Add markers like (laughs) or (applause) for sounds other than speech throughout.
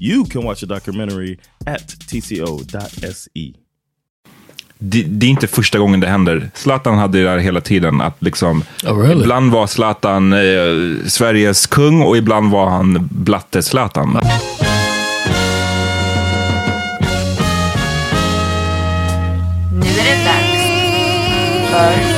You can watch the documentary at tco.se. Det, det är inte första gången det händer. Zlatan hade det där hela tiden. Att liksom, Oh, really? Ibland var Zlatan eh, Sveriges kung och ibland var han blatte Zlatan. Nu är det dags för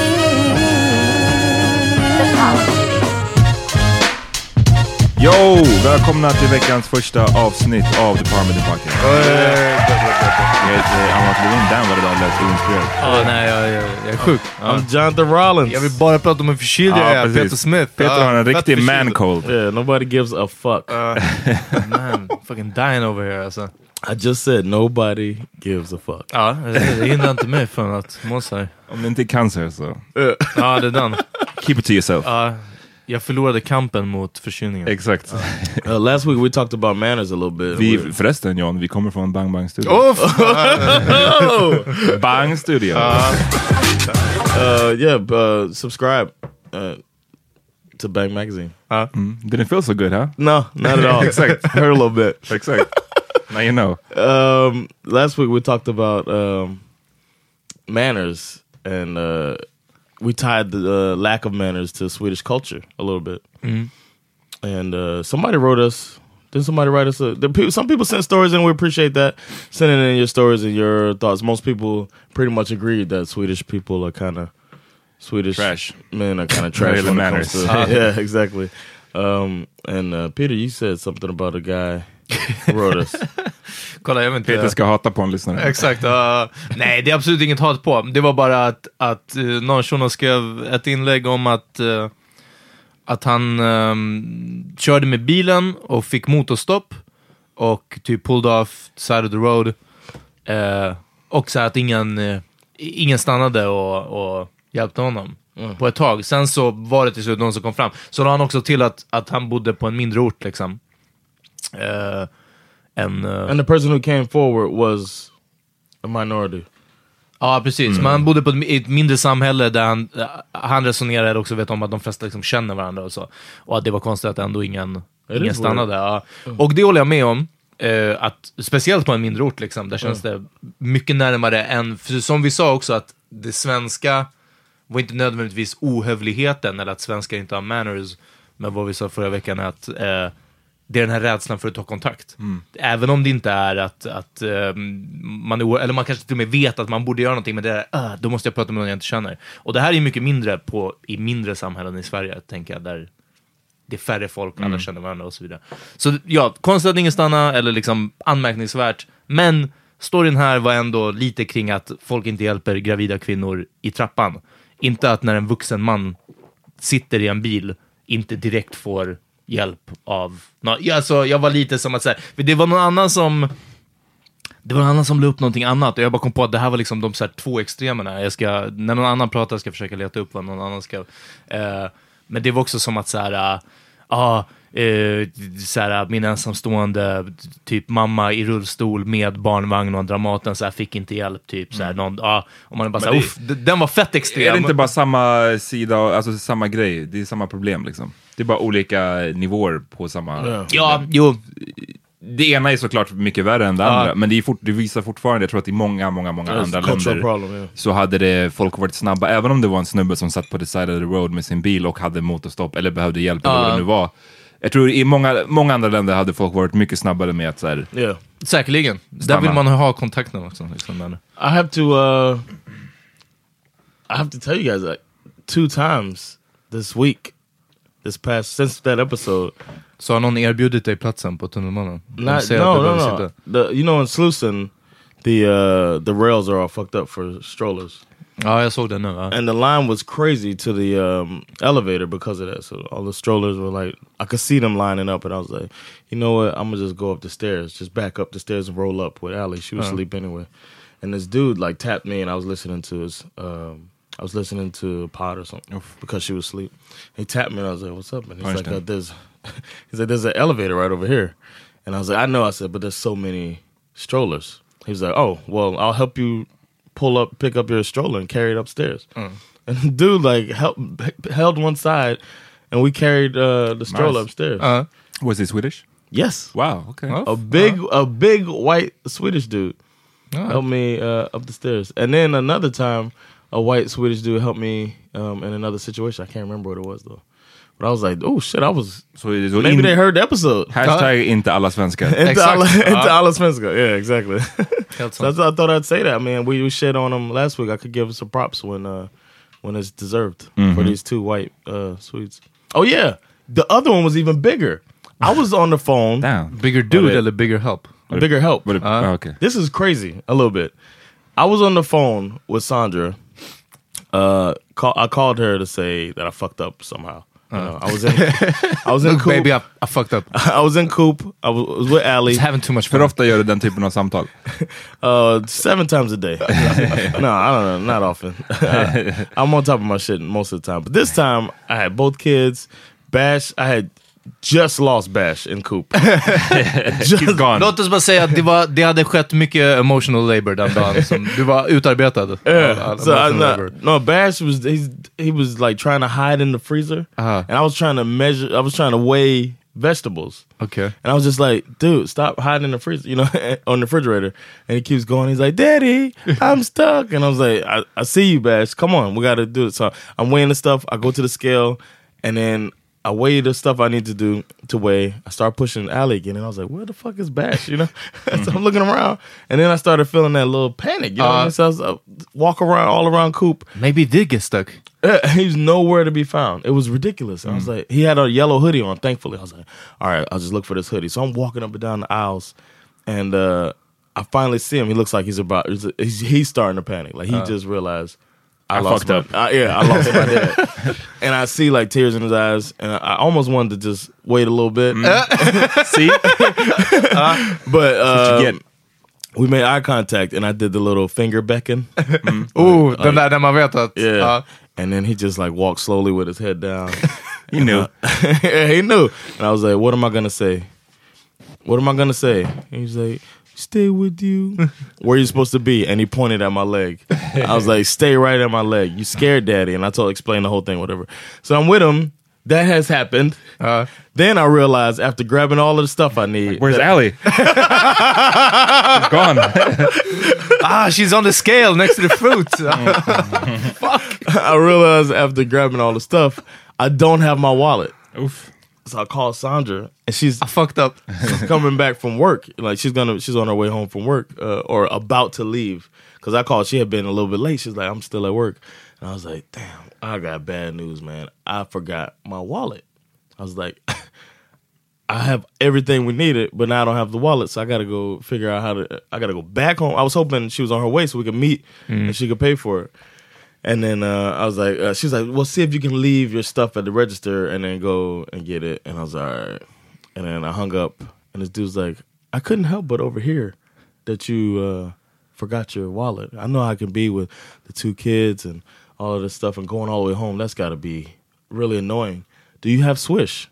Yo! Välkomna till veckans första avsnitt av The Parmity Podcast. Jag heter Amat Levin. Var det där lät oinspirerad. Ja, nej, jag, jag, jag är sjuk. I'm Jonathan Rollins. Jag vill bara prata om hur förkyld jag är. Peter Smith. Peter har en riktig man cold. Yeah, nobody gives a fuck. (laughs) Man, fucking dying over here alltså. I just said nobody gives a fuck. Ja, det, hindrar inte mig från att må här. Om det inte är cancer så Ja, det är den. keep it to yourself. Ja, jag förlorade kampen mot förkylningen. Exakt. (laughs) Uh, last week we talked about manners a little bit. Vi, förresten John, vi kommer från Bang Bang Studio. Oh, (laughs) Bang Studio. uh, yeah, uh, subscribe uh, to Bang Magazine. Did it feel so good, huh? No, not at all. (laughs) Exakt. Hurt a little bit. Exakt. Now you know. Um, last week we talked about um, manners, and uh, we tied the uh, lack of manners to Swedish culture a little bit. And uh, somebody wrote us. Did somebody write us? A, people, some people sent stories, and we appreciate that. Sending in your stories and your thoughts. Most people pretty much agreed that Swedish people are kind of Swedish Trash. Men are kind of (laughs) trash. When manners. to- (laughs) yeah, exactly. Um, and uh, Peter, you said something about a guy us. (laughs) kolla, jag vet inte. Peter ska hata på en lyssnare. Exakt. ja. nej, det är absolut inget hat på. Det var bara att, att uh, någon shuno skrev ett inlägg om att, eh, att han ehm, körde med bilen och fick motorstopp och typ pulled off side of the road. Eh, och så att ingen, ingen stannade och, och hjälpte honom på ett tag. Sen så var det till slut någon som kom fram. Så la han också till att, att han bodde på en mindre ort liksom. Eh, en, eh, And the person who came forward was a minority. Ja, precis. Men han bodde på ett, ett mindre samhälle där han, han resonerade också vet om att de flesta liksom känner varandra och så. Och att det var konstigt att ändå ingen, ingen stannade. Ja. Och det håller jag med om. Eh, att, speciellt på en mindre ort, liksom, där känns det mycket närmare än, för som vi sa också, att det svenska var inte nödvändigtvis ohövligheten eller att svenskar inte har manners, men vad vi sa förra veckan är att eh, det är den här rädslan för att ta kontakt. Även om det inte är att, att eh, man är, eller man kanske till och med vet att man borde göra någonting, men det är uh, då måste jag prata med någon jag inte känner. Och det här är mycket mindre på, i mindre samhällen i Sverige, tänker jag, där det är färre folk, alla känner varandra och så vidare. Så ja, konstigt att ingen stannar, eller liksom anmärkningsvärt. Men storyn här var ändå lite kring att folk inte hjälper gravida kvinnor i trappan. Inte att när en vuxen man sitter i en bil, inte direkt får hjälp av... Ja, alltså, jag var lite som att säga, det var någon annan som... Det var någon annan som la upp någonting annat och jag bara kom på att det här var liksom de så här två extremerna. Jag ska, när någon annan pratar ska jag försöka leta upp vad någon annan ska... Eh, men det var också som att så här, äh, ah, eh, så här, min ensamstående typ mamma i rullstol med barnvagn och Dramaten så här, fick inte hjälp. Typ, så här, någon, ah, och man är bara så här, det- "Uff, den var fett extrem. Är det inte bara samma sida, alltså samma grej? Det är samma problem liksom. Det är bara olika nivåer på samma... Ja, jo, Det ena är såklart mycket värre än det andra, men det, är fort, det visar fortfarande, jag tror att i många, många, många It's andra länder problem, yeah. så hade det folk varit snabba, även om det var en snubbe som satt på the side of the road med sin bil och hade motorstopp eller behövde hjälp eller vad det nu var. Jag tror i många, många andra länder hade folk varit mycket snabbare med att så här, Yeah. säkerligen. Där Stanna. vill man ha kontakten också. Liksom. I have to uh I have to tell you guys like two times this week, this past since that episode. Så har någon erbjudit dig platsen på tunnelbanan? Not, no, no, no. The you know in Slusen, the uh the rails are all fucked up for strollers. Ja, jag såg det nu. Ja. And the line was crazy to the um, elevator because of that. So all the strollers were like, I could see them lining up, and I was like, you know what? I'm gonna just go up the stairs, just back up the stairs and roll up with Allie. She was asleep anyway. And this dude like tapped me, and I was listening to his, um, I was listening to a pod or something because she was asleep. He tapped me, and I was like, "What's up?" And he's like, uh, "There's," (laughs) he's like, "There's an elevator right over here," and I was like, "I know." I said, "But there's so many strollers." He's like, "Oh, well, I'll help you pull up, pick up your stroller and carry it upstairs." (laughs) And dude like help, held one side, and we carried uh, the stroller Nice. upstairs. Ja. Was he Swedish? yes, Wow, okay. Ja. a big, a big white Swedish dude helped me uh, up the stairs, and then another time, a white Swedish dude helped me um, in another situation. I can't remember what it was though, but I was like, "Oh shit!" I was Så, så maybe in, they heard the episode. hashtag inte alla svenskar. (laughs) Into Exakt. alla, into Ja. alla svenska. Yeah, exactly. Helt so I, I thought I'd say that. I mean, we, we shit on them last week. I could give them some props when uh, when it's deserved for these two white uh, Swedes. Oh yeah, the other one was even bigger. I was on the phone. Damn. Bigger dude Var det- eller bigger help? Bigger help. Var det, ah, okay. This is crazy a little bit. I was on the phone with Sandra. Uh, call, I called her to say that I fucked up somehow. You know, I was in, I was in (laughs) Look Coop. baby, I, I fucked up. (laughs) I was in Coop. I was, was with Allie. Just having too much Hur fun. ofta gör du den typen av samtal? (laughs) Uh, seven times a day. no, I don't know, not often. I'm on top of my shit most of the time. But this time, I had both kids. Bash, I had just lost Bash in Coop. (laughs) He's gone. Låt oss bara säga att det, var, det hade skett mycket emotional labor den dagen. Som, du var utarbetad. (laughs) Yeah. all So I, no, no, Bash was he's he was like trying to hide in the freezer, Uh-huh. and I was trying to measure. I was trying to weigh vegetables. Okay. And I was just like, dude, stop hiding in the freezer, you know, (laughs) on the refrigerator. And he keeps going. He's like, Daddy, I'm stuck. And I was like, I, I see you, Bash. Come on, we got to do it. So I'm weighing the stuff. I go to the scale, and then I weigh the stuff I need to do to weigh. I start pushing Allie again, and I was like, where the fuck is Bash? You know, (laughs) so I'm looking around, and then I started feeling that little panic. You know, what I mean? so I was uh, walk around all around Coop. Maybe he did get stuck. Uh, (laughs) He's nowhere to be found. It was ridiculous. I was like, he had a yellow hoodie on. Thankfully, I was like, all right, I'll just look for this hoodie. So I'm walking up and down the aisles, and uh, I finally see him. He looks like he's about. He's, he's starting to panic. Like he just realized. I, lost fucked my, up. I- yeah, I lost my dad, (laughs) and I see like tears in his eyes, and I, I almost wanted to just wait a little bit, mm. (laughs) See? (laughs) but uh, you um, we made eye contact and I did the little finger beckon. Oh, den där när man vet att... Yeah. ja. And then he just like walked slowly with his head down. You knew. yeah, he knew. And I was like, what am I gonna say? What am I gonna say? And he's like, stay with you. (laughs) Where you supposed to be? And he pointed at my leg. I was like, stay right at my leg. You scared daddy. And I told explain the whole thing, whatever. So I'm with him. That has happened. Uh. then I realized after grabbing all of the stuff I need. Where's Allie? (laughs) She's gone. (laughs) Ah, she's on the scale next to the fruit. I realized after grabbing all the stuff, I don't have my wallet. Oof. So I called Sandra, and she's I fucked up. (laughs) coming back from work. Like she's gonna, she's on her way home from work, uh, or about to leave. Because I called, she had been a little bit late. She's like, I'm still at work, and I was like, damn, I got bad news, man. I forgot my wallet. I was like, (laughs) I have everything we needed, but now I don't have the wallet, so I got to go figure out how to. I got to go back home. I was hoping she was on her way so we could meet and she could pay for it. And then uh, I was like, uh, she's like, well, see if you can leave your stuff at the register and then go and get it. And I was like, all right. And then I hung up, and this dude's like, I couldn't help but overhear that you uh, forgot your wallet. I know I can be with the two kids and all of this stuff and going all the way home. That's got to be really annoying. Do you have Swish?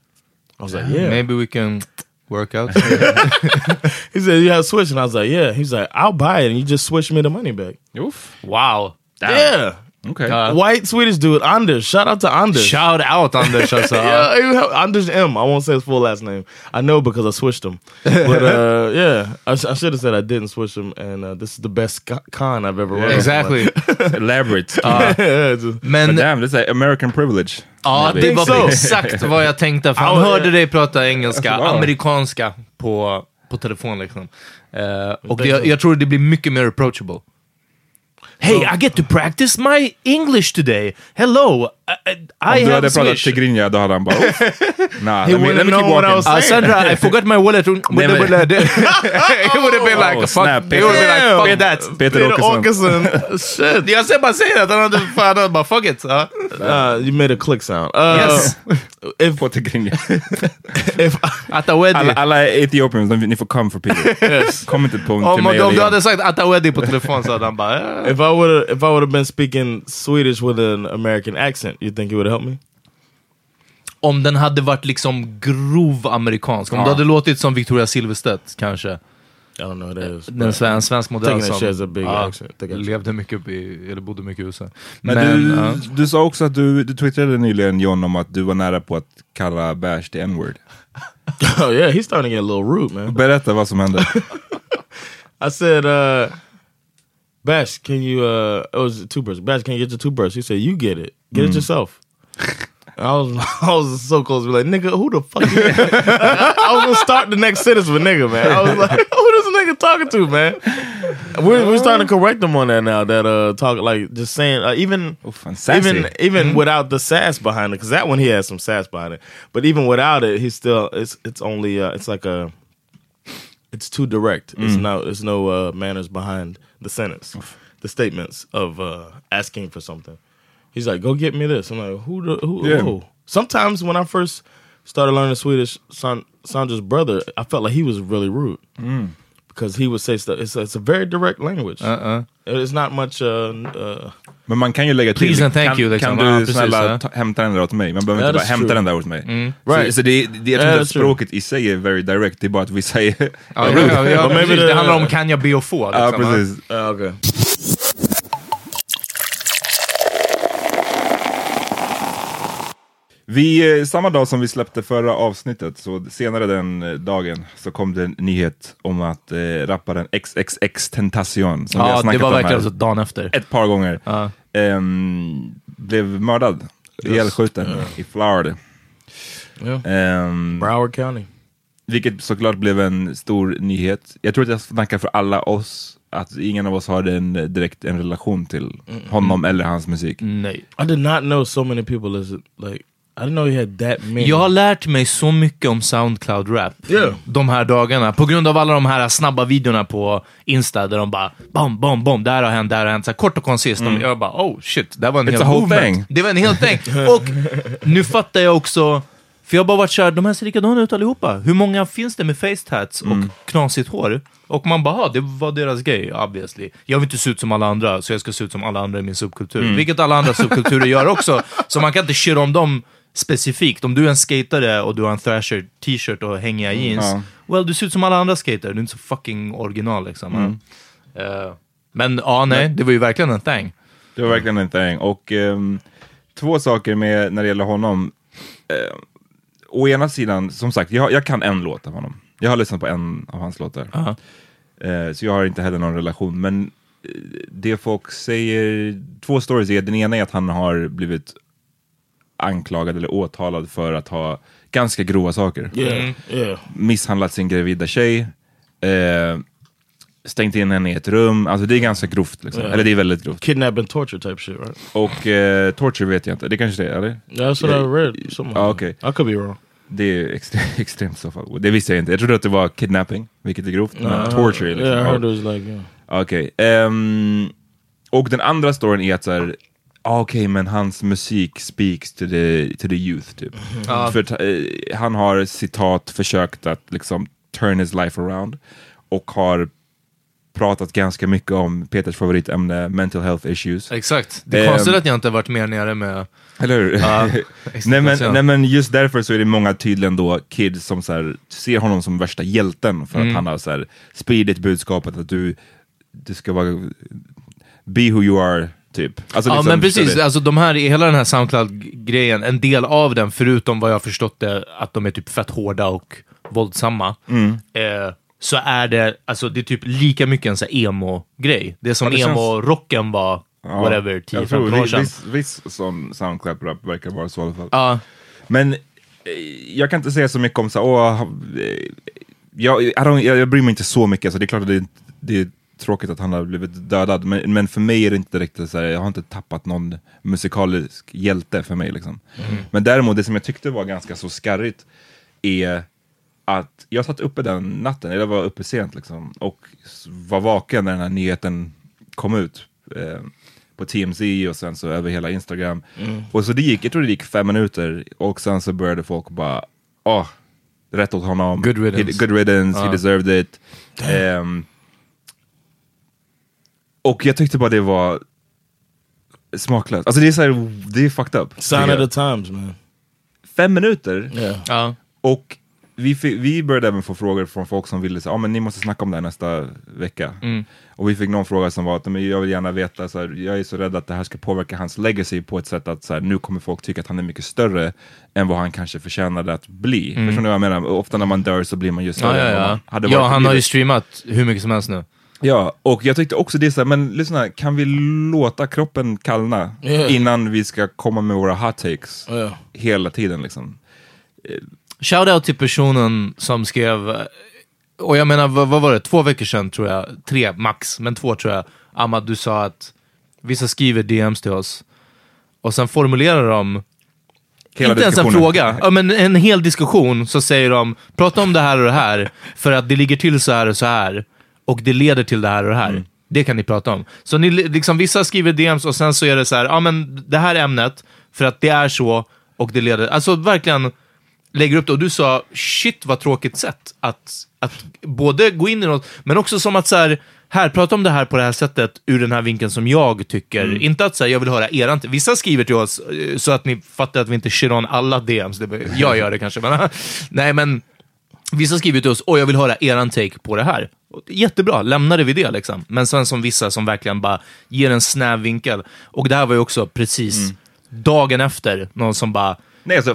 I was like, yeah. Maybe we can work out. (laughs) (laughs) He said, you have Swish? And I was like, yeah. He's like, I'll buy it and you just switch me the money back. Oof. wow. Yeah. Okay. Uh, White Swedish dude, Anders. Shout out to Anders. Shout out Anders (laughs) alltså. Yeah, Anders M. I won't say his full last name. I know because I switched him. (laughs) But uh, yeah, I, sh- I should have said I didn't switch him. And uh, this is the best co- con I've ever run. Exactly. (laughs) Elaborate. yeah, just- Men But damn, this is American privilege. ja, det var so. exakt vad jag tänkte. För han hörde dig prata engelska, Wow. amerikanska på, på telefon liksom. Eh, och jag, jag tror det blir mycket mer approachable. Hey, I get to practice my English today. Hello, I, I, Om I du have hade pratat Swish. tigrinja, då hade han bara... "Oof." (laughs) Nah, He let me, wouldn't let me know keep what I walking. was Uh, saying. Sandra, I forgot my wallet. It Nej, men- would have been like, Oh, fuck, snap. it would have been like, fuck that. Peter Peter Åkesson. Åkesson. (laughs) Shit. Jag ser bara säger att han hade fan, han bara fuck it. ja. Uh, you made a click sound. Uh, Yes. (laughs) If, På tigrinja. if Atawedi. Alla, alla Ethiopians, de- ni får come for Peter. Kom inte på till Om, mig om du igen. hade sagt Atawedi på telefon så hade han bara... if I would have if I would have been speaking Swedish with an American accent, you think it would helped me? Om den hade varit liksom grov amerikansk. Om Ja. du hade låtit som Victoria Silvstedt kanske. I don't know what that is. Den sven, svensk modell som big accent. I- levde mycket upp i, eller bodde mycket i USA. Men, Men, du, ja. du sa också att du, du twittrade nyligen John om att du var nära på att kalla Bash till n-word. (laughs) oh yeah, he's starting to get a little rude, man. Berätta vad som hände. (laughs) I said, uh, Bash, can you, uh, it was a toothbrush. Bash, can you get your toothbrush? He said, you get it. Get it yourself. (laughs) I was, (laughs) I was so close to be like, nigga, who the fuck? you- (laughs) I was gonna start the next sentence with nigga, man. I was like, who this nigga talking to, man? We're, we're starting to correct them on that now. That uh, talk like just saying, uh, even sassy. even even without the sass behind it, because that one he has some sass behind it. But even without it, he's still it's it's only uh, it's like a it's too direct. It's no there's no uh, manners behind the sentence, the statements of uh, asking for something. He's like, "Go get me this." I'm like, "Who? The, who? Yeah. who?" Sometimes when I first started learning Swedish, San, Sandra's brother, I felt like he was really rude because he would say stuff. It's, it's a very direct language. Uh-uh. It's not much. Uh, uh, Men man kan ju lägga till. Please and thank kan, you, liksom. Kan du precis, snälla ta, hämta den där åt mig? Man behöver inte bara hämta true. den där åt mig. Right. Så, så det, det, jag tror inte att that's true. språket i sig är very direct, det är bara att vi säger... Ja, (laughs) ja, ja, (laughs) ja, But maybe precis. the- det handlar om kan jag be och få. Liksom, precis. uh, okay. Vi, eh, samma dag som vi släppte förra avsnittet, så senare den eh, dagen, så kom det en nyhet om att eh, rapparen XXX Tentacion, som vi har Ja, det snackat var om verkligen här så dagen efter. ett par gånger, Ja. ehm, blev mördad, ihjälskjuten i Florida. Yeah. Ehm, Broward County. vilket såklart blev en stor nyhet. Jag tror att jag snackar för alla oss, att ingen av oss har en, eh, direkt en relation till honom eller hans musik. Nej. I did not know so many people as like I didn't know he had that many. Jag har lärt mig så mycket om Soundcloud-rap Yeah. de här dagarna. På grund av alla de här snabba videorna på Insta där de bara bom, bom, bom, där har hänt, där har hänt. Så här, kort och koncist. De- Jag bara oh shit, det var en It's hel movement. thing. Det var en hel thing. (laughs) och nu fattar jag också För jag har bara varit såhär, de här ser likadana ut allihopa. Hur många finns det med face tats och knasigt hår? Och man bara, "Ah, det var deras grej, obviously. Jag vill inte se ut som alla andra, så jag ska se ut som alla andra i min subkultur. Vilket alla andra subkulturer gör också. Så man kan inte shit om dem specifikt. Om du är en skatare och du har en thrasher t-shirt och hängiga jeans, ja. well, du ser ut som alla andra skatare. Du är inte så fucking original liksom. Eh, men ja, nej, det var ju verkligen en thing. Det var verkligen en thing. Och ehm, två saker med när det gäller honom. Uh, å ena sidan, som sagt, jag, jag kan en låt av honom. Jag har lyssnat på en av hans låtar. Ja. Eh, så jag har inte heller någon relation. Men det folk säger, två stories är, den ena är att han har blivit anklagad eller åtalad för att ha ganska grova saker. Yeah, yeah. Misshandlat sin gravida tjej, eh, stängt in henne i ett rum. Alltså det är ganska grovt. Liksom. Ja. Eller det är väldigt grovt. Kidnapping, torture type shit, right? Och eh, torture vet jag inte, det kanske det är, eller? That's what I read. Somewhere. Ah, okay. I could be wrong. Det är extre (laughs) extremt i så fall. Det visste jag inte. Jag trodde att det var kidnapping, vilket är grovt. Men Uh, torture liksom. Yeah, I ja. heard it was like, yeah. Okej. ehm, och den andra storyn är att så här, ah, okej, men hans musik speaks to the, to the youth, typ. Ja. För att, eh, han har citat försökt att liksom turn his life around och har pratat ganska mycket om Peters favoritämne, mental health issues. Exakt. Det är Ehm. konstigt att jag inte varit mer nere med... Eller hur? Ja, (laughs) nej, men, nej men just därför så är det många tydligen då kids som så här, ser honom som värsta hjälten för Mm. att han har så här, spridit budskapet att du, du ska vara, be who you are, typ. Alltså, Ja liksom, men precis, alltså de här, hela den här Soundcloud-grejen, en del av den, förutom vad jag förstått det, att de är typ fett hårda och våldsamma, Mm. eh, så är det, alltså det är typ lika mycket en här emo-grej. Det är som Ja, det känns- emo-rocken var, Ja, whatever, jag tror 10-15 år sedan. Viss, viss sån Soundclap-rap verkar vara så i alla fall. Ja, Men eh, jag kan inte säga så mycket om så åh, eh, jag, jag, jag bryr mig inte så mycket, så det är klart att det, det tråkigt att han har blivit dödad, men, men för mig är det inte riktigt så här, jag har inte tappat någon musikalisk hjälte för mig. Liksom. Men däremot, det som jag tyckte var ganska så skarrigt är att jag satt uppe den natten, eller var uppe sent liksom, och var vaken när den här nyheten kom ut. Eh, på TMZ och sen så över hela Instagram. Och så det gick, jag tror det gick fem minuter och sen så började folk bara, åh, rätt åt honom. Good riddance. He, good riddance, he Ja. deserved it. Ehm, och jag tyckte bara det var smaklöst. Alltså det är så här, det är fucked up. Sign of the times, man. Fem minuter? Yeah. ja. Och vi, vi började även få frågor från folk som ville säga, ah, men ni måste snacka om det här nästa vecka. Mm. Och vi fick någon fråga som var att men jag vill gärna veta, så här, jag är så rädd att det här ska påverka hans legacy på ett sätt att så här, nu kommer folk tycka att han är mycket större än vad han kanske förtjänade att bli. Förstår ni vad jag menar? Ofta när man dör så blir man ju större Mm. Ja, ja, ja. hade ja, han har ju streamat hur mycket som helst nu. Ja, och jag tyckte också det så här, men lyssna, kan vi låta kroppen kallna Ja. innan vi ska komma med våra hot takes Ja. hela tiden liksom? Shoutout till personen som skrev, och jag menar vad, vad var det, två veckor sedan tror jag, tre max, men två tror jag. Ahmad, du sa att vissa skriver DMs till oss och sen formulerar de Hela inte ens en fråga, ja, men en hel diskussion så säger de prata om det här och det här för att det ligger till så här och så här och det leder till det här och det här. Det kan ni prata om. Så ni, liksom, vissa skriver DMs och sen så är det så här, ja men det här ämnet för att det är så och det leder, alltså verkligen lägger upp det och du sa shit vad tråkigt sätt att, att både gå in i något, men också som att så här, här, prata om det här på det här sättet ur den här vinkeln som jag tycker. Inte att säga jag vill höra eran, vissa skriver till oss eh, så att ni fattar att vi inte shit on alla DMs, jag gör det kanske, men (laughs) nej men Vissa skriver till oss, och jag vill höra eran take på det här. Jättebra, lämnade vi det liksom. Men sen som vissa som verkligen bara ger en snäv vinkel. Och det här var ju också precis dagen efter, någon som bara Nej alltså,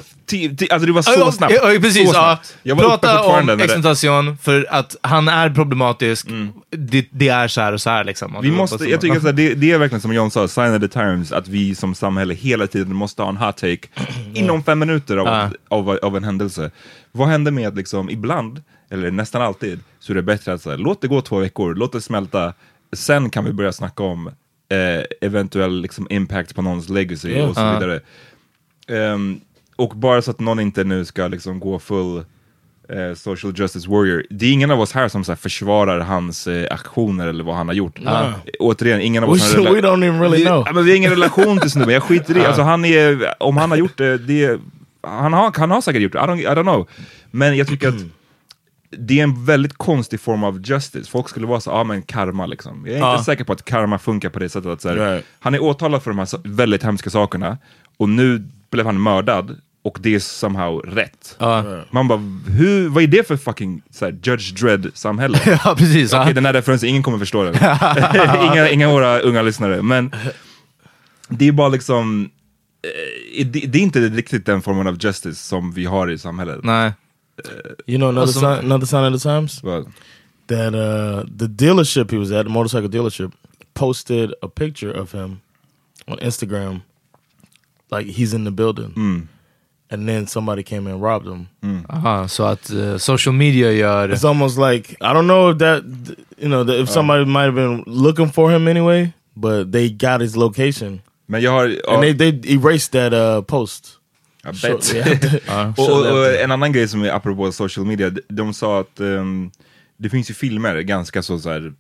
alltså det var så Ja, snabbt. Ja, ja, precis. så Ja. snabbt. Uppe Prata om extentation för att han är problematisk. Det, det är så här och så här liksom. Vi måste, jag tycker att det, det är verkligen som John sa, sign of the times, att vi som samhälle hela tiden måste ha en hot take (clears throat) inom fem minuter av, Ja. av, av en händelse. Vad händer med att liksom, ibland, eller nästan alltid, så är det bättre att så här, låt det gå två veckor, låt det smälta, sen kan vi börja snacka om eh, eventuell liksom, impact på någons legacy Ja. och så Ja. vidare. Ehm, och bara så att någon inte nu ska liksom gå full eh, social justice warrior. Det är ingen av oss här som så här, försvarar hans eh, aktioner eller vad han har gjort. Eh, Återigen, ingen av We, oss har we don't even really vi, know. ja, men vi har ingen relation till snubben, jag skiter i. Alltså, han är, om han har gjort det, det han har, han har säkert gjort det, I don't, I don't know. Men jag tycker att det är en väldigt konstig form av justice. Folk skulle vara så, ja ah, men karma liksom. Jag är Ja. inte säker på att karma funkar på det sättet. Att, så här, Right. Han är åtalad för de här väldigt hemska sakerna och nu blev han mördad och det är somehow rätt. Ja, Man bara, hur, vad är det för fucking så här, Judge Dredd-samhälle? (laughs) ja precis. Okej, ja. den här referensen, ingen kommer förstå den. (laughs) (laughs) inga, inga våra unga lyssnare. Men det är bara liksom, eh, det, det är inte riktigt den formen av justice som vi har i samhället. Nej. You know another, Alltså- sign, another sign of the times? Vad? That uh, the dealership he was at, the motorcycle dealership, posted a picture of him on Instagram. Like he's in the building. And then somebody came and robbed him. Aha, så att eh, social media gör... It's almost like I don't know if that you know if somebody might have been looking for him anyway, but they got his location Men jag har... and they they erased that uh, post. jag Short- bet. yeah. (laughs) (laughs) och, och, och en annan grej som är apropå social media, de, de sa att ehm, det finns ju filmer ganska så, så här,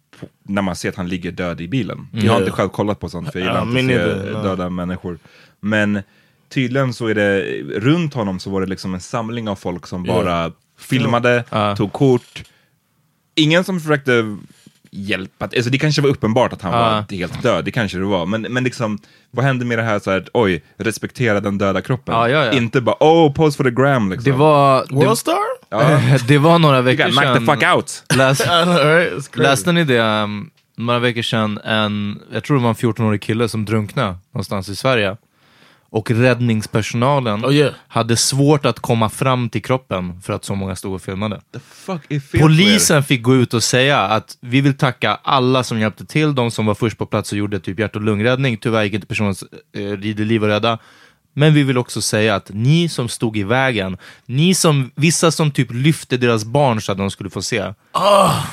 när man ser att han ligger död i bilen. Jag har inte själv kollat på sånt för jag gillar inte att se döda människor. Men tydligen så är det, runt honom så var det liksom en samling av folk som Ja. bara filmade, Ja. tog kort. Ingen som försökte hjälpa, alltså det kanske var uppenbart att han Ja. var helt död, det kanske det var. Men, men liksom, vad hände med det här så här, oj, respektera den döda kroppen. Ja, ja, ja. Inte bara, oh, pose for the gram liksom. Det var... Det, World Star? (laughs) det var några veckor knock the sedan... fuck out! Läs, (laughs) right? Läste ni det? Um, några veckor sedan, en, jag tror det var en 14-årig kille som drunknade någonstans i Sverige. Och räddningspersonalen Oh, yeah. hade svårt att komma fram till kroppen för att så många stod och filmade. Polisen fick gå ut och säga att vi vill tacka alla som hjälpte till, de som var först på plats och gjorde typ hjärt och lungräddning. Tyvärr gick inte personens eh, liv att rädda. Men vi vill också säga att ni som stod i vägen, ni som, vissa som typ lyfte deras barn så att de skulle få se.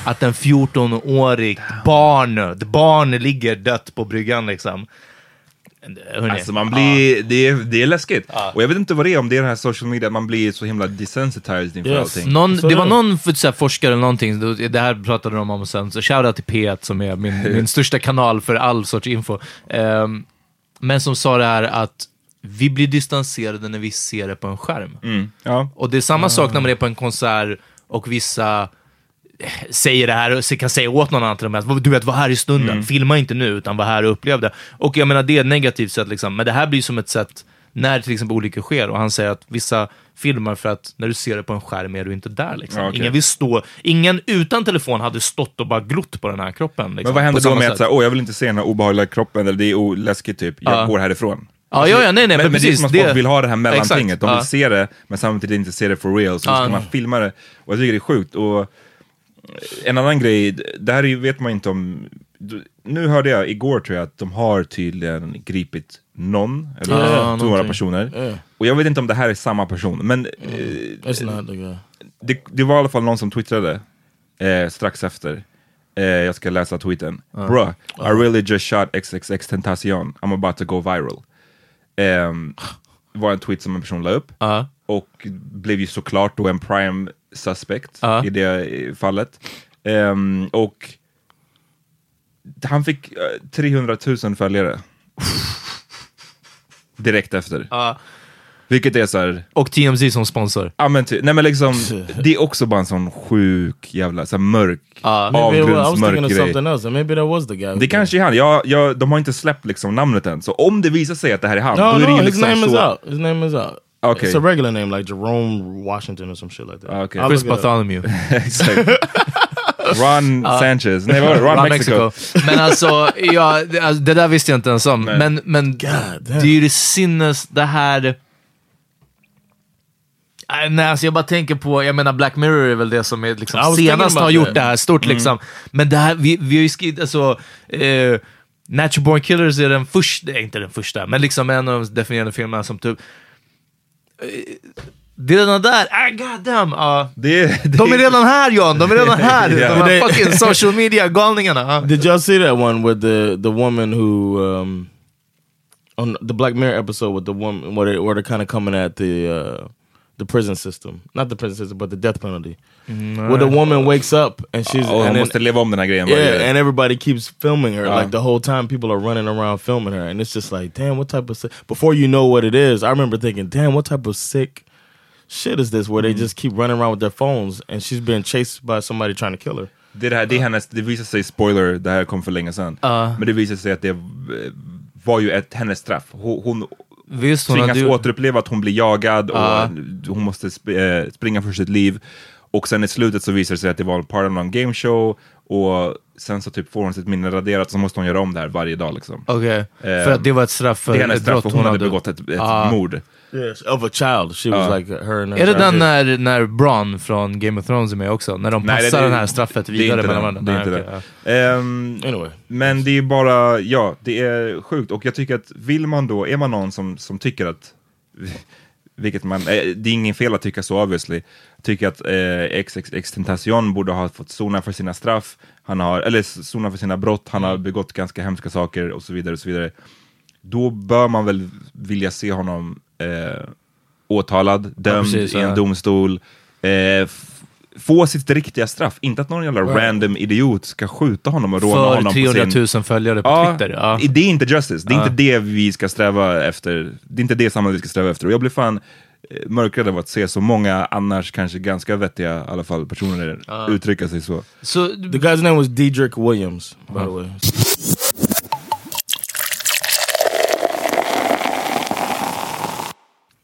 Att en 14-årig barn, barn ligger dött på bryggan liksom. Hörrni, Alltså man blir, det, är, det är läskigt. Och jag vet inte vad det är, om det är den här social media, att man blir så himla desensitized inför Yes. allting. Någon, det var någon för, så här, forskare eller någonting, det- här pratade de om sen, så shoutout till P1 som är min, min (laughs) största kanal för all sorts info. Ehm, men som sa det här att vi blir distanserade när vi ser det på en skärm. Mm. Ja. Och det är samma sak när man är på en konsert och vissa säger det här och kan säga åt någon annan till att du vet, var här i stunden, filma inte nu utan var här och upplev det. Och jag menar det är ett negativt sätt liksom, men det här blir som ett sätt när till exempel olyckor sker och han säger att vissa filmar för att när du ser det på en skärm är du inte där liksom. Ja, okej. Ingen vill stå, ingen utan telefon hade stått och bara glott på den här kroppen. Liksom, Men vad händer då med att säga, åh jag vill inte se den här obehagliga kroppen, eller det är läskigt typ, jag Ja. går härifrån. Ja, ja, ja, nej, nej, men, men, men det är precis. som att folk vill ha det här mellantinget, de vill ja. se det, men samtidigt inte se det for real, så Ja. ska man filma det. Och jag tycker det är sjukt. Och en annan grej, det här vet man inte om, nu hörde jag igår tror jag att de har tydligen gripit någon, eller Ja, några personer. Yeah. Och jag vet inte om det här är samma person, men eh, the guy. det, det var i alla fall någon som twittrade eh, strax efter. Eh, jag ska läsa tweeten. Bruh, I really just shot XXX Tentacion. I'm about to go viral. Ehm, var en tweet som en person la upp. Ja. Och blev ju såklart då en prime suspect Ja. i det eh, fallet. Ehm, och han fick eh, 300 000 följare. (laughs) Direkt efter. Ja. Vilket är så här, Och TMZ som sponsor. Ja men ty, nej men liksom, det är också bara en sån sjuk jävla, så här mörk, avgrundsmörk grej. Maybe that was the guy. Det kanske är han, jag, jag, de har inte släppt liksom namnet än, så om det visar sig att det här är han, No, då är det no, ju his liksom name is så... out. His name is out. Okay. It's a regular name like Jerome Washington or some shit like that. Okay. I'll Chris. Bartholomew. (laughs) Ron (laughs) Sanchez, nej vad var det? Ron, Ron Mexico. Mexico. Men alltså, (laughs) ja, det, alltså, det där visste jag inte ens om. Men, men det damn. är ju det sinnes, det här... Äh, Nej, alltså jag bara tänker på, jag menar Black Mirror är väl det som är liksom senast har gjort that. det här stort liksom. Men det här, vi, vi har ju skrivit, alltså, eh, Natural Born Killers är den första, nej, inte den första, men liksom en av de definierande filmerna som typ... Eh, det är den där, ah, god damn, ja. Det, det, De är redan här John, de är redan (laughs) här! Ja. De här fucking social media-galningarna. ja. (laughs) Did y'all see that one with the the woman who um on the Black Mirror episode with the woman where they where they're kind of coming at the uh the prison system, not the prison system, but the death penalty. Where the woman wakes up and she's hon and then- måste leva om den här grejen yeah, and everybody keeps filming her. Uh. like the whole time, people are running around filming her, and it's just like, damn, what type of sick? Before you know what it is, I remember thinking, damn, what type of sick shit is this? Where they just keep running around with their phones, and she's being chased by somebody trying to kill her. Det, är det, här, det, är hennes, det visar sig, spoiler, det här kom för länge sedan. Men det visar sig att det var ju ett, hennes straff. Hon, hon Visst, hon tvingas hade återuppleva att hon blir jagad och Ja. hon måste sp eh, springa för sitt liv. Och sen i slutet så visar det sig att det var part of någon gameshow och sen så typ får hon sitt minne raderat så måste hon göra om det här varje dag liksom. Okej, för Eh, att det var ett straff för ett brott för hon hade begått ett, ett Ah. mord. Yes, of a child. She was like her and her Är det den när, när Bron från Game of Thrones är med också? När de Nej, det- passar det- den här straffet det är vidare inte mellan den. varandra? Det är inte Nej, okej, Ehm, Anyway, Men det är bara, ja, det är sjukt. Och jag tycker att vill man då, är man någon som, som tycker att, (laughs) vilket man, eh, det är ingen fel att tycka så obviously, tycker att eh, XXX Tentacion borde ha fått sona för sina straff, han har, eller sona för sina brott, han har begått ganska hemska saker och så vidare och så vidare. Då bör man väl vilja se honom eh, åtalad, dömd precis, i en ja. domstol, eh, få sitt riktiga straff. Inte att någon jävla random idiot ska skjuta honom och råna För honom 300 på sin... 000 följare på Ja, Twitter. Ja. det är inte justice. Det är inte det vi ska sträva efter. Det är inte det samhället vi ska sträva efter. Och jag blir fan eh, mörkrädd av att se så många annars kanske ganska vettiga i alla fall personer uttrycka sig så. Så, the guy's name was Diedrich Williams, by the way.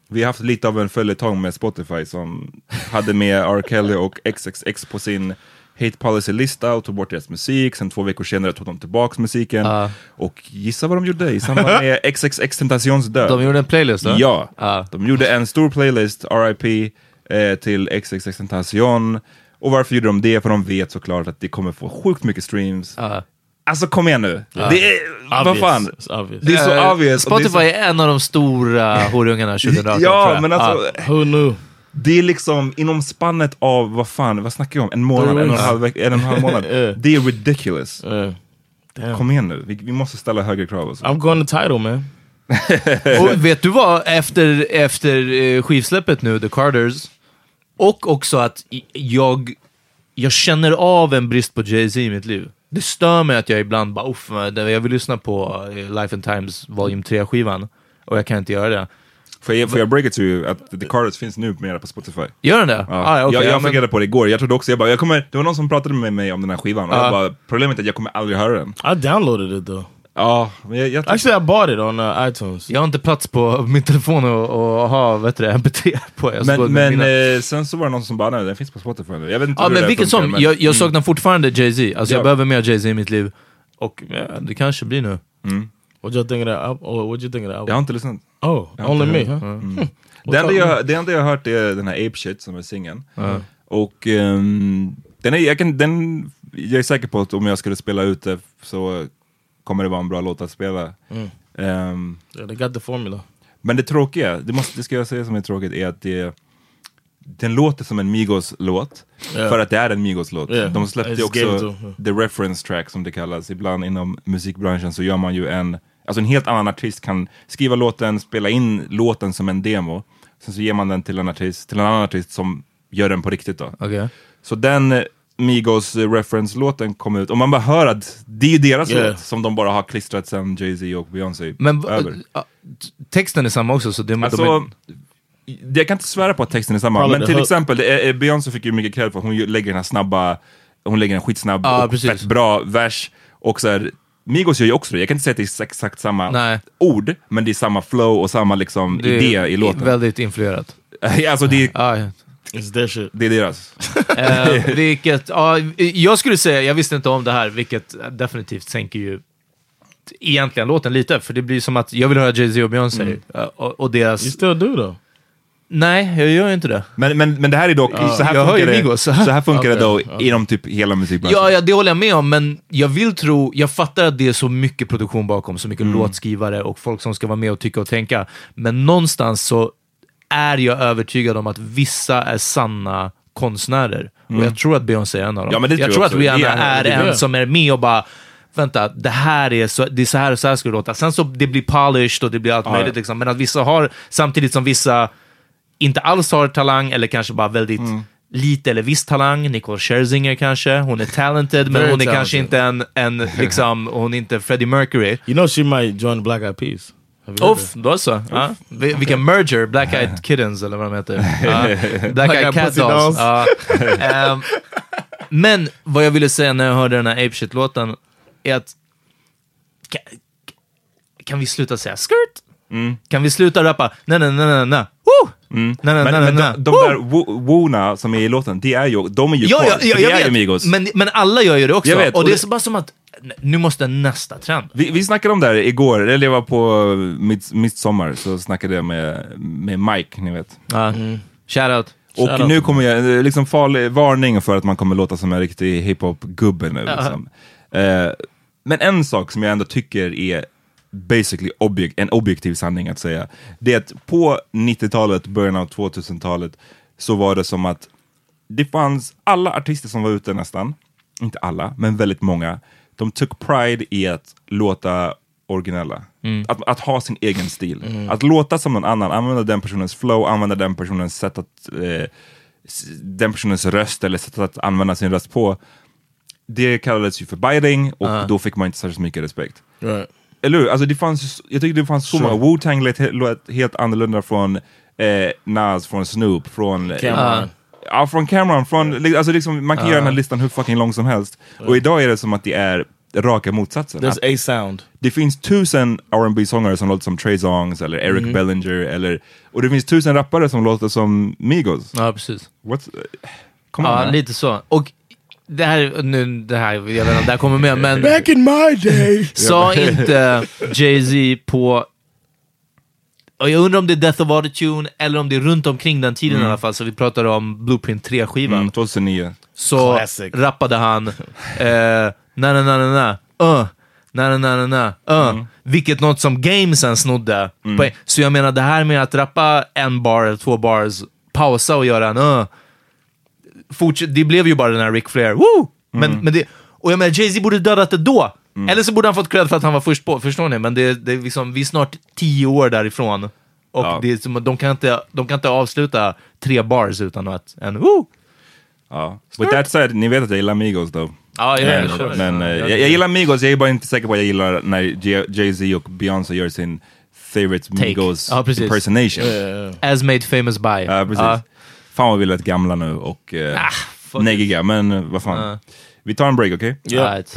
Vi har haft lite av en följetong med Spotify som hade med R. Kelly och XXX på sin Hate Policy-lista och tog bort deras musik. Sen två veckor senare tog de tillbaks musiken. Ja. Och gissa vad de gjorde i samband med (laughs) XXX Tentacions död? de gjorde en playlist då? Ja, Ja. de gjorde en stor playlist, RIP, eh, till XXX Tentacion. Och varför gjorde de det? För de vet såklart att det kommer få sjukt mycket streams. Ja. Alltså kom igen nu. Det är, vad fan. Det är så Eh, obvious. och det är Spotify så- är en av de stora (laughs) horungarna 2018 tror Ja, jag. men alltså, Who knew? det är liksom inom spannet av, vad fan, vad snackar vi om? En månad, en och en halv, en och en halv månad. Ja. (laughs) Det är ridiculous. Uh. Kom igen nu, vi, vi måste ställa högre krav. Alltså. I'm going to title, man. (laughs) Och vet du vad? Efter, efter eh, skivsläppet nu, The Carters, och också att jag, jag känner av en brist på Jay-Z i mitt liv. Det stör mig att jag ibland bara, uff, jag vill lyssna på eh, Life and Times Volume 3-skivan, och jag kan inte göra det. Får jag, får jag break it to you att The Carters finns nu mera på Spotify? Gör den det? Ja. Ah, ja, okej, jag ja, jag men- på det igår, jag trodde också, jag bara, jag kommer, det var någon som pratade med mig om den här skivan, och Ja. jag bara, problemet är att jag kommer aldrig höra den. I downloaded it though. Ja, men jag, jag Actually, I bought it on uh, iTunes. Jag har inte plats på (laughs) min telefon och, och ha vet du, det, MP3 på. Jag men men mina- eh, sen så var det någon som bara, nej den finns på Spotify nu. Jag vet inte Ja hur det men vilket funkar, som, men- jag, jag saknar fortfarande Jay-Z. Alltså Ja. jag behöver mer Jay-Z i mitt liv. Och ja, det kanske blir nu. What you think of that? Oh, what you think of that? Jag har inte lyssnat. Oh, only me, huh? Mm. Det enda, jag, det enda jag har hört är den här Ape Shit som är singeln. Och ehm, den är, jag, kan, den, jag är säker på att om jag skulle spela ut det så kommer det vara en bra låt att spela. Ehm, Yeah, they got the formula. men det tråkiga, det, måste, det ska jag säga som är tråkigt, är att det, den låter som en Migos-låt. Ja. För att det är en Migos-låt. Ja, De släppte it's också the reference track som det kallas. Ibland inom musikbranschen så gör man ju en, alltså en helt annan artist kan skriva låten, spela in låten som en demo. Sen så ger man den till en artist, till en annan artist som gör den på riktigt då. Okej. Så den Migos eh, reference-låten kom ut, och man bara hör att det är deras Yeah. låt som de bara har klistrat sen Jay-Z och Beyoncé Men över. ja, t- texten är samma också, så det, de Alltså, är, jag kan inte svära på att texten är samma, Probably men till exempel, är- Beyoncé fick ju mycket cred för att hon lägger den här snabba, hon lägger en skitsnabb Ja, och precis. fett bra vers, och så här, Migos gör ju också det, jag kan inte säga att det är exakt samma Nej. ord, men det är samma flow och samma liksom det idé i låten. väldigt influerat. (laughs) alltså det, är- Ja, ja. It's their shit. det är deras. Eh, (laughs) vilket, ja, jag skulle säga, jag visste inte om det här, vilket definitivt sänker ju egentligen låten lite, för det blir som att jag vill höra Jay-Z och Beyoncé, Mm. eh, och, och deras... You still do though. Nej, jag gör inte det. Men, men, men det här är dock, så här jag hör funkar ju det, Migos. så här funkar det Okej, (laughs) då inom typ hela musikbranschen. Ja, ja, det håller jag med om, men jag vill tro, jag fattar att det är så mycket produktion bakom, så mycket låtskrivare och folk som ska vara med och tycka och tänka. Men någonstans så är jag övertygad om att vissa är sanna konstnärer. Och jag tror att Beyoncé är en av dem. Ja, jag tror jag att. Rihanna är- är en som är med och bara Vänta, det här är så, det är så här och så här ska det låta. Sen så det blir polished och det blir allt Ja, möjligt liksom. Men att vissa har, samtidigt som vissa inte alls har talang eller kanske bara väldigt Mm. lite eller viss talang. Nicole Scherzinger kanske. Hon är talented, men hon är talented. kanske inte en, en (laughs) liksom, hon är inte Freddie Mercury. You know she might join Black Eyed Peas. Uff, då så. Ja. Vi- Vilken merger, Black Eyed Kittens eller vad de heter. (laughs) Ja. Black Eyed Cat Dolls. Ja. (laughs) Ehm, men vad jag ville säga när jag hörde den här Apeshit-låten är att kan, kan vi sluta säga skirt? Kan vi sluta rappa na na na na na woo! Na na Men, na men de, de woo! där wo- woona som är i låten, det är ju, de är ju Ja, kvar. ja, ja, jag är ju vet. Migos. Men, men alla gör ju det också. Vet, och och det är så bara som att nu måste nästa trend. Vi, vi snackade om det här igår, eller jag var på mitt, midsommar, så snackade jag med, med Mike, ni vet. Ja. Shoutout. Och Shout out nu kommer jag, eh, liksom farlig varning för att man kommer låta som en riktig hiphop-gubbe nu. Liksom. Eh, men en sak som jag ändå tycker är basically objek en objektiv sanning att säga, det är att på 90-talet, början av 2000-talet, så var det som att det fanns alla artister som var ute nästan, inte alla, men väldigt många, de tog pride i att låta originella. Att, att ha sin egen stil. Att låta som någon annan, använda den personens flow, använda den personens sätt att, eh, den personens röst eller sätt att använda sin röst på. Det kallades ju för biting och då fick man inte särskilt mycket respekt. Right. Eller hur? Alltså det fanns, jag tycker det fanns så Sure. många, Wu-Tang lät, he- lät helt annorlunda från eh, Nas, från Snoop, från eh, Cameron. Ja, från Cameron, från, alltså liksom, man kan göra den här listan hur fucking lång som helst. Och idag är det som att det är raka motsatsen. There's a sound. det finns tusen rb sångare som låter som Trey Songs eller Eric Mhm. Bellinger, eller, och det finns tusen rappare som låter som Migos. Ja, precis. What's, come on, Ja, man. lite så. Och det här, nu, det här, jag vet inte om det här kommer med, men Back in my day! (laughs) sa inte (laughs) Jay-Z på... Och jag undrar om det är Death of Autotune eller om det är runt omkring den tiden i alla fall, så vi pratar om Blueprint 3-skivan. Mm, 2009. Så Classic. rappade han (laughs) eh, na na na na na uh, na na na na na uh, vilket något som Game sen snodde. På- Så jag menar det här med att rappa en bar eller två bars, pausa och göra en uh, fortsätt, det blev ju bara den här Ric Flair, woo! Men, men det, och jag menar Jay-Z borde dödat det då. Eller så borde han fått cred för att han var först på, förstår ni? Men det, det är liksom, vi är snart tio år därifrån. Och Ja. det är som, de, kan inte, de kan inte avsluta tre bars utan att en woo! Ja. With that said, ni vet att jag gillar Migos då. Ja, jag Men, kör. men eh, jag, jag gillar Migos, jag är bara inte säker på att jag gillar när Jay-Z och Beyoncé gör sin favorite Take. Migos precis. impersonation. As made famous by. Ja, precis. Fan vad vi lät gamla nu och uh, Ah, fuck neggiga, men eh, vad fan. Vi tar en break, okej? Ja. Right.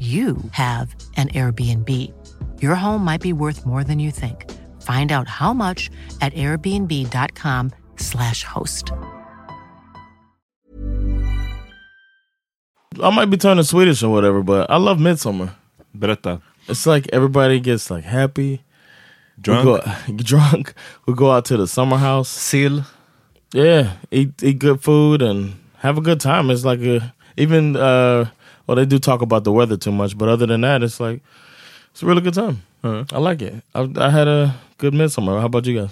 you have an Airbnb. Your home might be worth more than you think. Find out how much at airbnb.com/slash host. I might be turning Swedish or whatever, but I love Midsummer. Berätta. It's like everybody gets like happy, Drunk? We go, (laughs) drunk. We go out to the summer house. Sill. Yeah, eat eat good food and have a good time. It's like a even uh or they do talk about the weather too much. But other than that, it's like it's a really good time. I like it. I, I had a good midsummer. How about you guys?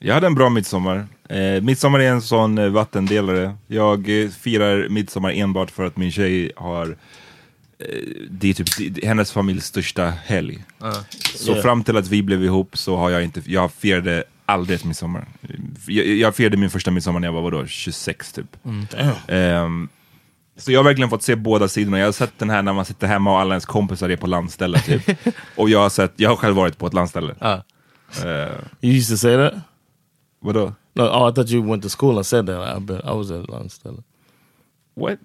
Jag hade en bra midsommar. Eh, midsommar är en sån eh, vattendelare. Jag eh, firar midsommar enbart för att min tjej har eh, det är typ det- hennes familjs största helg. Så Yeah. fram till att vi blev ihop så har jag inte, jag firade aldrig midsommar. Jag, jag firade min första midsommar när jag var vadå, 26 typ. Ehm, så jag har verkligen fått se båda sidorna. Jag har sett den här när man sitter hemma och alla ens kompisar är på landställe typ. (laughs) och jag har sett, jag har själv varit på ett landställe. Ja. Eh, You used to say that? vadå? No, oh, I thought you went to school and said that. I bet I was at Lonsdale. What?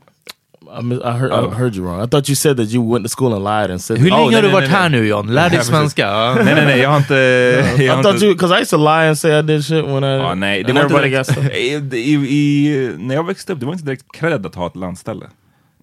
I, heard I heard you wrong. I thought you said that you went to school and lied and said. Hur länge nej, har du varit här nu John? Lär dig svenska. (laughs) Nej nej nej, jag har inte... I (laughs) jag har thought you because I used to lie and say I did shit when I. ja, nej, det var inte everybody got direkt, (laughs) i, i, i, när jag växte upp, det var inte direkt cred att ha ett landställe.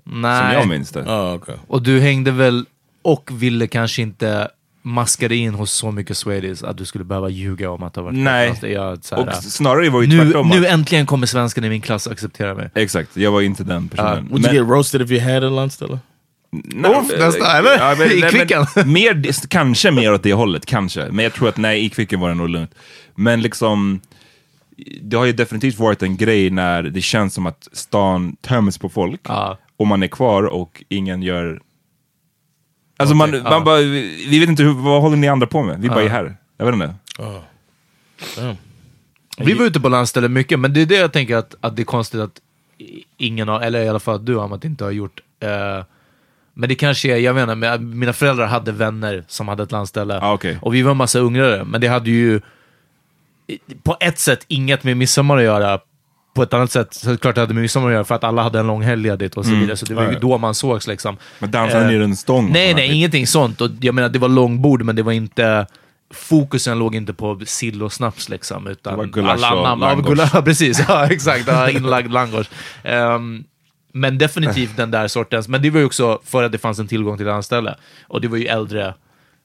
Som Nej. jag minns det. Oh, okay. Och du hängde väl och ville kanske inte maska dig in hos så mycket Swedish att du skulle behöva ljuga om att du har varit Nej. jag, så här, Och snarare var ju nu, tvärtom. nu att- äntligen kommer svenskan i min klass acceptera mig. Exakt, jag var inte den personen. Would you get roasted if you had a Lonsdale? Nej, Uff, nästan, eller? Ja, men, (laughs) I nej, men (laughs) mer, kanske mer åt det hållet, kanske. Men jag tror att nej, i Kvicken var det nog lugnt. Men liksom, det har ju definitivt varit en grej när det känns som att stan töms på folk. Ja. Och man är kvar och ingen gör... Alltså man, man ja. bara, vi vi vet inte, hur, vad håller ni andra på med? Vi bara är här. Jag vet inte. Vi var ute på landställe mycket, men det är det jag tänker att, att det är konstigt att ingen har, eller i alla fall att du Amat inte har gjort. Eh, men det kanske är, jag vet inte, men mina föräldrar hade vänner som hade ett landställe. Ah, okej. Och vi var en massa ungrare, men det hade ju på ett sätt inget med midsommar att göra. På ett annat sätt så klart det hade med midsommar att göra för att alla hade en lång helg ledigt och så vidare. Så det var ju Mm. Då man sågs liksom. Men dansade Eh, ni runt stång? Nej, nej, ingenting sånt. Och jag menar, det var långbord, men det var inte... Fokusen låg inte på sill och snaps liksom, utan Det var gulasch alla och annan- ja, (laughs) precis, ja (laughs) exakt. Ja, inlagd langos. Ehm, men definitivt den där sortens. Men det var ju också för att det fanns en tillgång till landställe. Och det var ju äldre,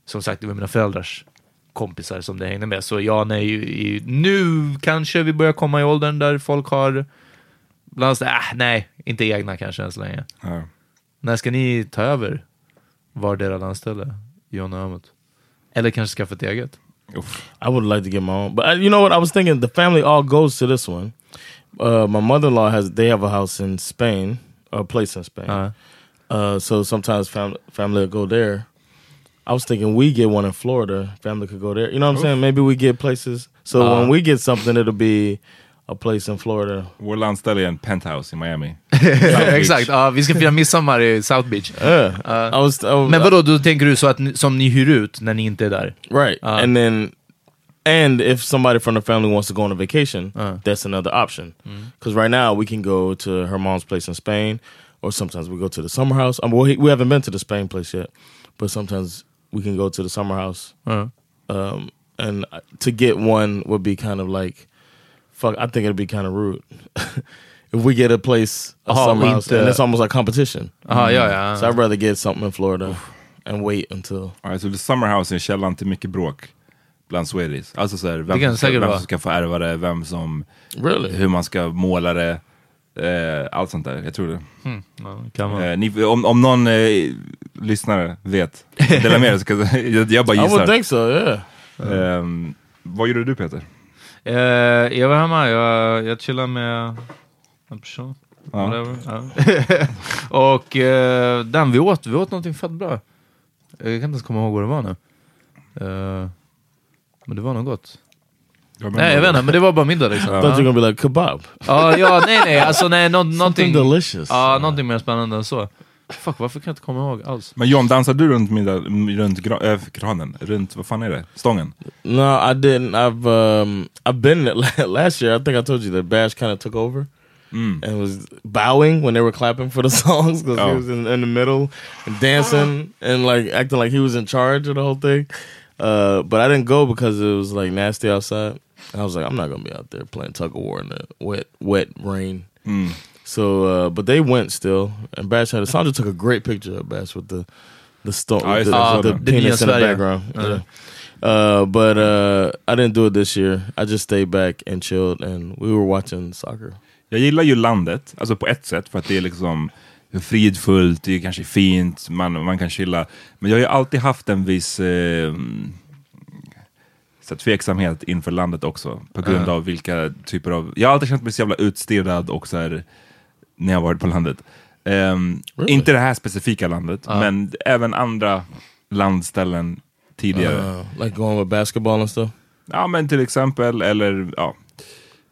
som sagt, det var mina föräldrars kompisar som det hängde med. Så ja, nej, i, nu kanske vi börjar komma i åldern där folk har landställe. Äh, nej, inte egna kanske än så länge. Ja. När ska ni ta över vardera landställe, John och Amat? Eller kanske skaffa ett eget? Uff. I would like to get my own, but uh, you know what? I was thinking the family all goes to this one. Uh, my mother-in-law has they have a house in Spain, a place in Spain. Uh, Uh, so sometimes fam- family will go there. I was thinking we get one in Florida. Family could go there. You know what I'm saying? Maybe we get places. So Uh. when we get something, it'll be a place in Florida. Vår landställe är en penthouse i Miami. (laughs) Exakt, ja, vi ska fira midsommar i South Beach. Yeah, I was. I was Men vadå, då tänker du så att ni, som ni hyr ut när ni inte är där? Right. Uh. and then and if somebody from the family wants to go on a vacation, Uh. that's another option. Because right now we can go to her mom's place in Spain, or sometimes we go to the summer house. Um, well, he- we haven't been to the Spain place yet, but sometimes we can go to the summer house. Uh. Um, and uh, to get one would be kind of like, fuck. I think it'd be kind of rude (laughs) if we get a place, a Oh, summer house, and it's almost like competition. Aha, ja, ja. So I'd rather get something in Florida and wait until. Alltså the summer house är källan till mycket bråk bland Swedish. Alltså så här, vem, som ska, vem som ska få ärva det, vem som, Really? hur man ska måla det. Eh, allt sånt där, jag tror det. Ja, kan man. Eh, ni, om, om någon eh, lyssnare vet, dela med er. så kan- (laughs) Jag, jag bara (laughs) I would gissar. think so. Yeah. Ehm, vad gjorde du Peter? Eh, jag var hemma, jag, jag chillade med en person. Ja. Ja. (laughs) och eh, den vi åt, vi åt någonting fett bra. Jag kan inte ens komma ihåg vad det var nu. Eh, men det var nog gott. Nej jag vet inte, men det var bara middag liksom. Thought you were gonna be like kebab. ja, ja, nej nej, alltså nej, Something någonting, delicious. ja, någonting mer spännande än så. Fuck, varför kan jag inte komma ihåg alls? Men John, dansar du runt, middag, runt gra, äh, granen? Runt, vad fan är det? Stången? No, I didn't. I've um I've been (laughs) last year. I think I told you that Bash kind of took over and was bowing when they were clapping for the (laughs) songs because he Oh. was in, in the middle and dancing and like acting like he was in charge of the whole thing. Uh, but I didn't go because it was like nasty outside. I was like, I'm not gonna be out there playing tug of war in the wet, wet rain. So, uh, but they went still, and Bash had. A Sandra took a great picture of Bash with the the stone, Oh, with the, with the. The penis in the background. Uh. Yeah. Uh, but uh, I didn't do it this year. I just stayed back and chilled, and we were watching soccer. Jag gillar ju landet, alltså på ett sätt, för att det är liksom fridfullt, det är kanske fint, man, man kan chilla. Men jag har ju alltid haft en viss eh, så tveksamhet inför landet också. På grund av vilka typer av... Jag har alltid känt mig så jävla utstirrad och så här, när jag varit på landet. Ehm, Really? Inte det här specifika landet, Ja. men även andra landställen tidigare. Uh, like going with basketball and stuff. Ja men till exempel, eller ja,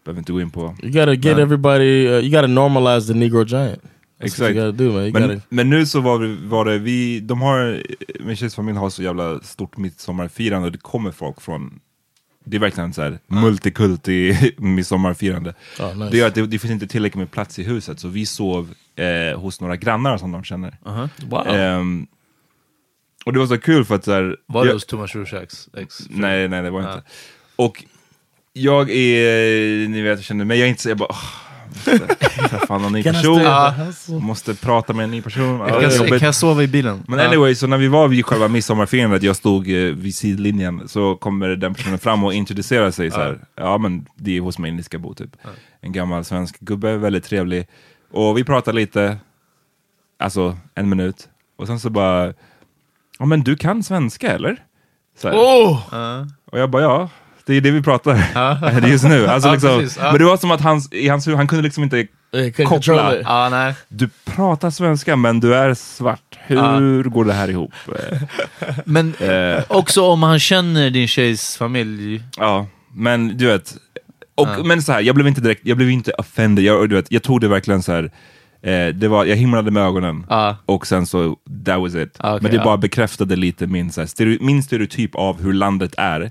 behöver inte gå in på. You gotta get Nej. everybody. Uh, you gotta normalize the Negro giant. That's Exakt. do, Men, gotta. men nu så var, vi, var det vi, de har, min tjejs familj har så jävla stort midsommarfirande och det kommer folk från, det är verkligen så här multikulti (laughs) midsommarfirande. Oh, nice. Det gör att det, det finns inte tillräckligt med plats i huset så vi sov eh, hos några grannar som de känner. Wow. Ehm, och det var så kul för att så här, Var det hos Thomas Rorschachs ex? Nej, nej det var Ja. inte. Och jag är, ni vet, jag känner mig, jag är inte så, jag bara, åh, måste träffa en ny person, måste prata med en ny person. Ja, Jag kan, jag sova i bilen? Men anyway, så när vi var vid själva midsommarfirandet, jag stod eh, vid sidlinjen, så kommer den personen fram och introducerar sig så här. Ja men det är hos mig ni ska bo typ. En gammal svensk gubbe, väldigt trevlig. Och vi pratade lite, alltså en minut. Och sen så bara, ja men du kan svenska eller? Så här. Oh! Och jag bara ja, det är det vi pratar Ja. (laughs) just nu. Alltså, liksom, precis. Men det var som att hans, i hans huvud, han kunde liksom inte couldn't Koppla. nej. du pratar svenska men du är svart. Hur går det här ihop? Eh, (laughs) Men eh, också om han känner din tjejs familj. Ja, men du vet. Och, Ja. Men så här, jag blev inte direkt, jag blev inte offended. Jag, du vet, jag tog det verkligen så här. Eh, det var, jag himlade med ögonen och sen så, that was it. Ah, okej, men det bara bekräftade lite min, så här, stereo, min stereotyp av hur landet är.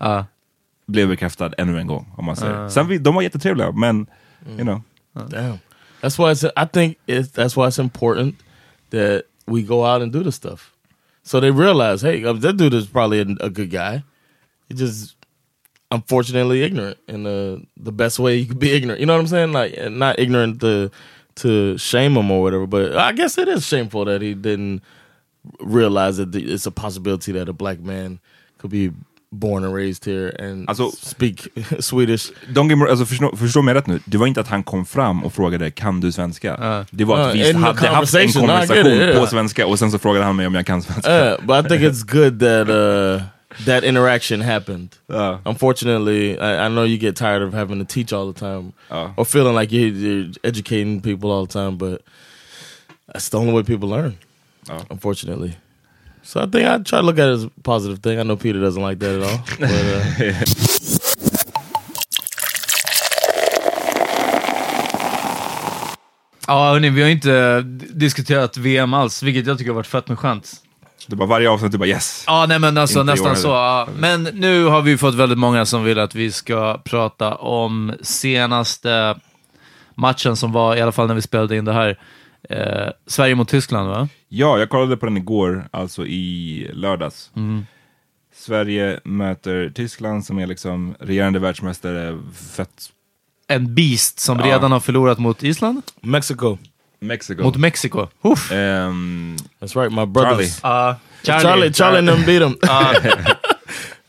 Blev bekräftad ännu en gång. Om man säger. Ah. Sen vi, de var jättetrevliga, men you know. Damn. That's why it's, I think it's, that's why it's important that we go out and do this stuff. So they realize, hey, uh, that dude is probably a, a good guy. He just unfortunately ignorant in the the best way you could be ignorant. You know what I'm saying? Like not ignorant to to shame him or whatever, but I guess it is shameful that he didn't realize that the, it's a possibility that a black man could be born and raised here and Alltså- speak (laughs) Swedish. Don't get me, alltså, förstå, förstå mig rätt nu, det var inte att han kom fram och frågade kan du svenska? Ja. Det var att Ja, vi hade haft en konversation it, yeah. på svenska och sen så frågade han mig om jag kan svenska. Uh, but I think it's good that uh, that interaction happened. Ja. Unfortunately, I, I know you get tired of having to teach all the time or feeling like you're, you're educating people all the time, but that's the only way people learn. Unfortunately. So I think I try to look at it as a positive thing. I know Peter doesn't like that at all. (laughs) But, uh, Ja, hörni, vi har inte diskuterat VM alls, vilket jag tycker har varit fett med skönt. Det var varje avsnitt du bara yes. Ja, nej men alltså Inte nästan så. Ja. Men nu har vi fått väldigt många som vill att vi ska prata om senaste matchen som var, i alla fall när vi spelade in det här, eh, Sverige mot Tyskland va? Ja, jag kollade på den igår, alltså i lördags. Mm. Sverige möter Tyskland som är liksom regerande världsmästare, fett En beast som Ja. redan har förlorat mot Island, Mexico. Mexiko. mot Mexiko. Uff. Ehm, That's right, my brothers. Charlie. Uh, Charlie, Charlie, Charlie, them beat them. Ja.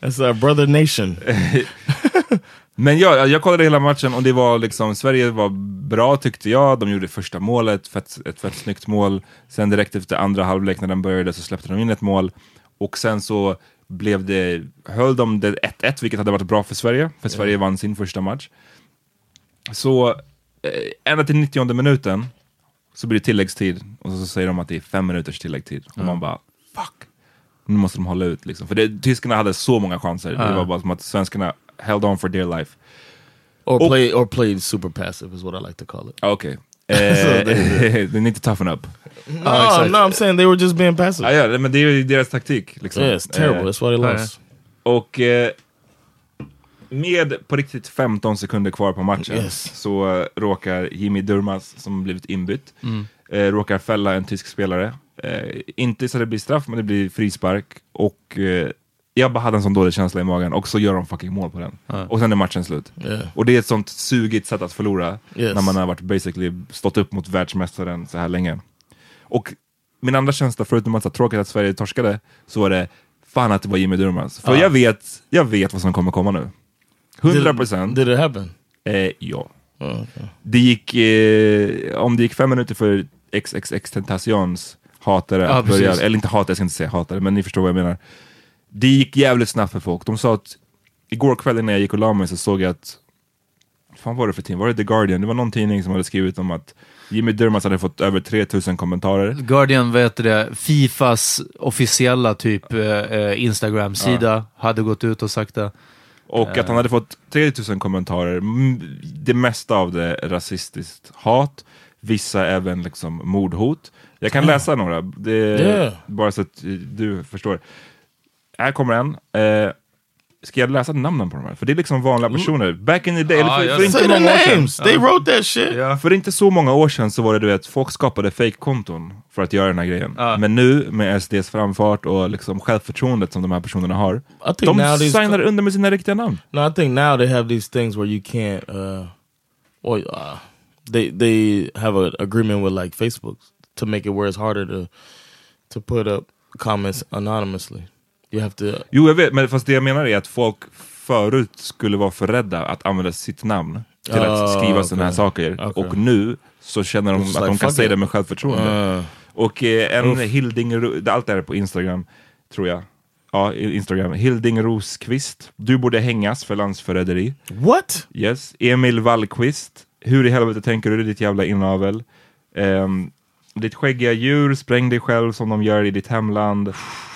(laughs) That's our brother nation. (laughs) Men ja, jag kollade hela matchen och det var liksom, Sverige var bra tyckte jag. De gjorde första målet, fett, ett fett snyggt mål. Sen direkt efter andra halvlek när den började så släppte de in ett mål. Och sen så blev det, höll de det 1-1, vilket hade varit bra för Sverige, för Sverige vann sin första match. Så eh, ända till 90 minuten så blir det tilläggstid och så säger de att det är fem minuters tilläggstid. Och man bara, fuck. Nu måste de hålla ut liksom. För det, tyskarna hade så många chanser. Det var bara som att svenskarna held on for dear life. Or Oh. play or played super passive is what I like to call it. Ah, Okej. (laughs) Eh, (laughs) they need to toughen up. No, no, I'm saying they were just being passive. Ah, ja, men det är ju deras taktik. Liksom. Yeah, it's terrible. Eh, That's why they lost. och eh, med på riktigt 15 sekunder kvar på matchen Yes. så råkar Jimmy Durmaz, som blivit inbytt, eh, råkar fälla en tysk spelare. Inte så det blir straff, men det blir frispark. Och jag bara hade en sån dålig känsla i magen och så gör de fucking mål på den. Och sen är matchen slut. Yeah. Och det är ett sånt sugigt sätt att förlora Yes. när man har varit basically stått upp mot världsmästaren så här länge. Och min andra känsla, förutom att det var tråkigt att Sverige torskade, så var det fan att det var Jimmy Durmaz. För jag, vet, jag vet vad som kommer komma nu. 100 procent. Did it happen? Eh, ja. Oh, okay. Det gick, eh, om det gick fem minuter för XXX Tentacions hatare Ja, att börja, eller inte hatare, jag ska inte säga hatare, men ni förstår vad jag menar. Det gick jävligt snabbt för folk. De sa att igår kväll när jag gick och la mig så såg jag att, fan var det för tidning? Var det The Guardian? Det var någon tidning som hade skrivit om att Jimmy Durmaz hade fått över 3000 kommentarer. Guardian, vad heter det, Fifas officiella typ eh, eh, Instagram-sida hade gått ut och sagt det. Och att han hade fått 3000 kommentarer, Mm, det mesta av det rasistiskt hat, vissa även liksom mordhot. Jag kan läsa några, det Yeah. bara så att du förstår. Här kommer en. Eh, ska jag läsa namnen på de här? För det är liksom vanliga personer. Back in the day, eller jag för, för inte många år sedan. names. They wrote that shit. För inte så många år sedan så var det du vet, folk skapade fake-konton för att göra den här grejen. Ja. Men nu med SDs framfart och liksom självförtroendet som de här personerna har, de signar under med sina riktiga namn. No, I think now they have these things where you can't, uh, or uh, they they have an agreement with like Facebook to make it where it's harder to to put up comments anonymously. You have to. Jo, jag vet, men fast det jag menar är att folk förut skulle vara för rädda att använda sitt namn till Ah, att skriva sådana här saker. Okej. Och nu så känner de It's att like, de kan säga it. det med självförtroende. Uh, Och eh, en Hilding, Ro- allt det här är på Instagram, tror jag. Ja, Instagram. Hilding Rosqvist, du borde hängas för landsförräderi. what? Yes. Emil Wallqvist, hur i helvete tänker du ditt jävla inavel? Um, ditt skäggiga djur, spräng dig själv som de gör i ditt hemland.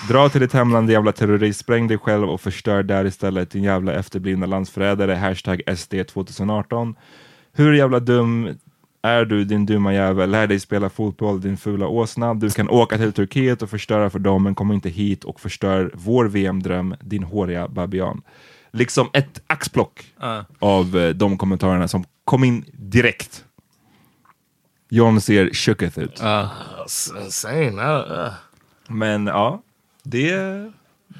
Dra till ditt hemland jävla terrorist, spräng dig själv och förstör där istället din jävla efterblivna landsförrädare. Hashtag SD 2018. Hur jävla dum är du din dumma jävel? Lär dig spela fotboll din fula åsna. Du kan åka till Turkiet och förstöra för dem men kom inte hit och förstör vår VM-dröm, din håriga babian. Liksom ett axplock Ja. av eh, de kommentarerna som kom in direkt. John ser tjocketh ut. Insane. I, uh. Men ja, det...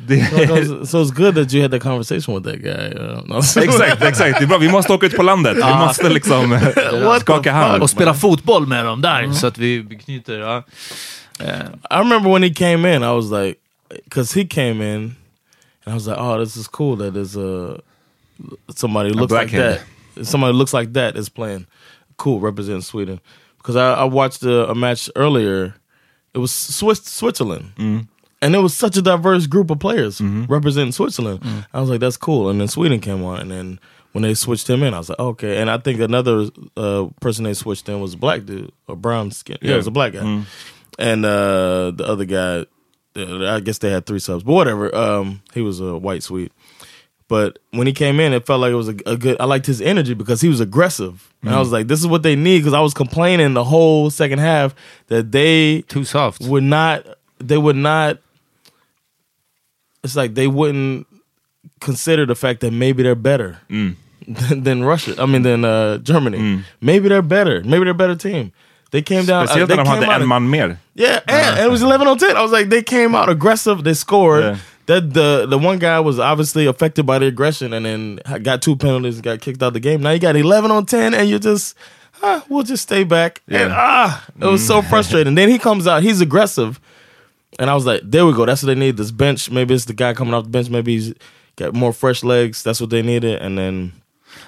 det So, it's- so it's good that you had that conversation with that guy. Uh, no. (laughs) exakt, exakt. Det är bra. Vi måste åka ut på landet. Vi måste liksom eh, (laughs) skaka hand. Och spela fotboll med dem där, så att vi knyter... Ja. I remember when he came in, I was like, because he came in, and I was like, oh, this is cool that there's a somebody who looks like blackhead. that. Somebody looks like that is playing. Cool, representing Sweden. Because I, I watched a, a match earlier. It was Swiss, Switzerland. And it was such a diverse group of players representing Switzerland. I was like, that's cool. And then Sweden came on, and then when they switched him in, I was like, okay. And I think another uh, person they switched in was a black dude, or brown skin. Yeah, it was a black guy. And uh, the other guy, uh, I guess they had three subs, but whatever. Um, he was a white Swede. But when he came in, it felt like it was a, a good. I liked his energy because he was aggressive, and I was like, "This is what they need." Because I was complaining the whole second half that they Too soft. would not. They would not. It's like they wouldn't consider the fact that maybe they're better than, than Russia. I mean, than uh, Germany. Maybe they're better. Maybe they're a better team. They came down. uh, they när de came hade out en man mer. yeah, and, and it was eleven on ten. I was like, they came out aggressive. They scored. Yeah. That the the one guy was obviously affected by the aggression, and then got two penalties, got kicked out the game. Now you got eleven on ten, and you're just, ah, we'll just stay back. And Yeah. ah, it was so frustrating. then he comes out, he's aggressive, and I was like, there we go. That's what they need. This bench, maybe it's the guy coming off the bench. Maybe he's got more fresh legs. That's what they needed. And then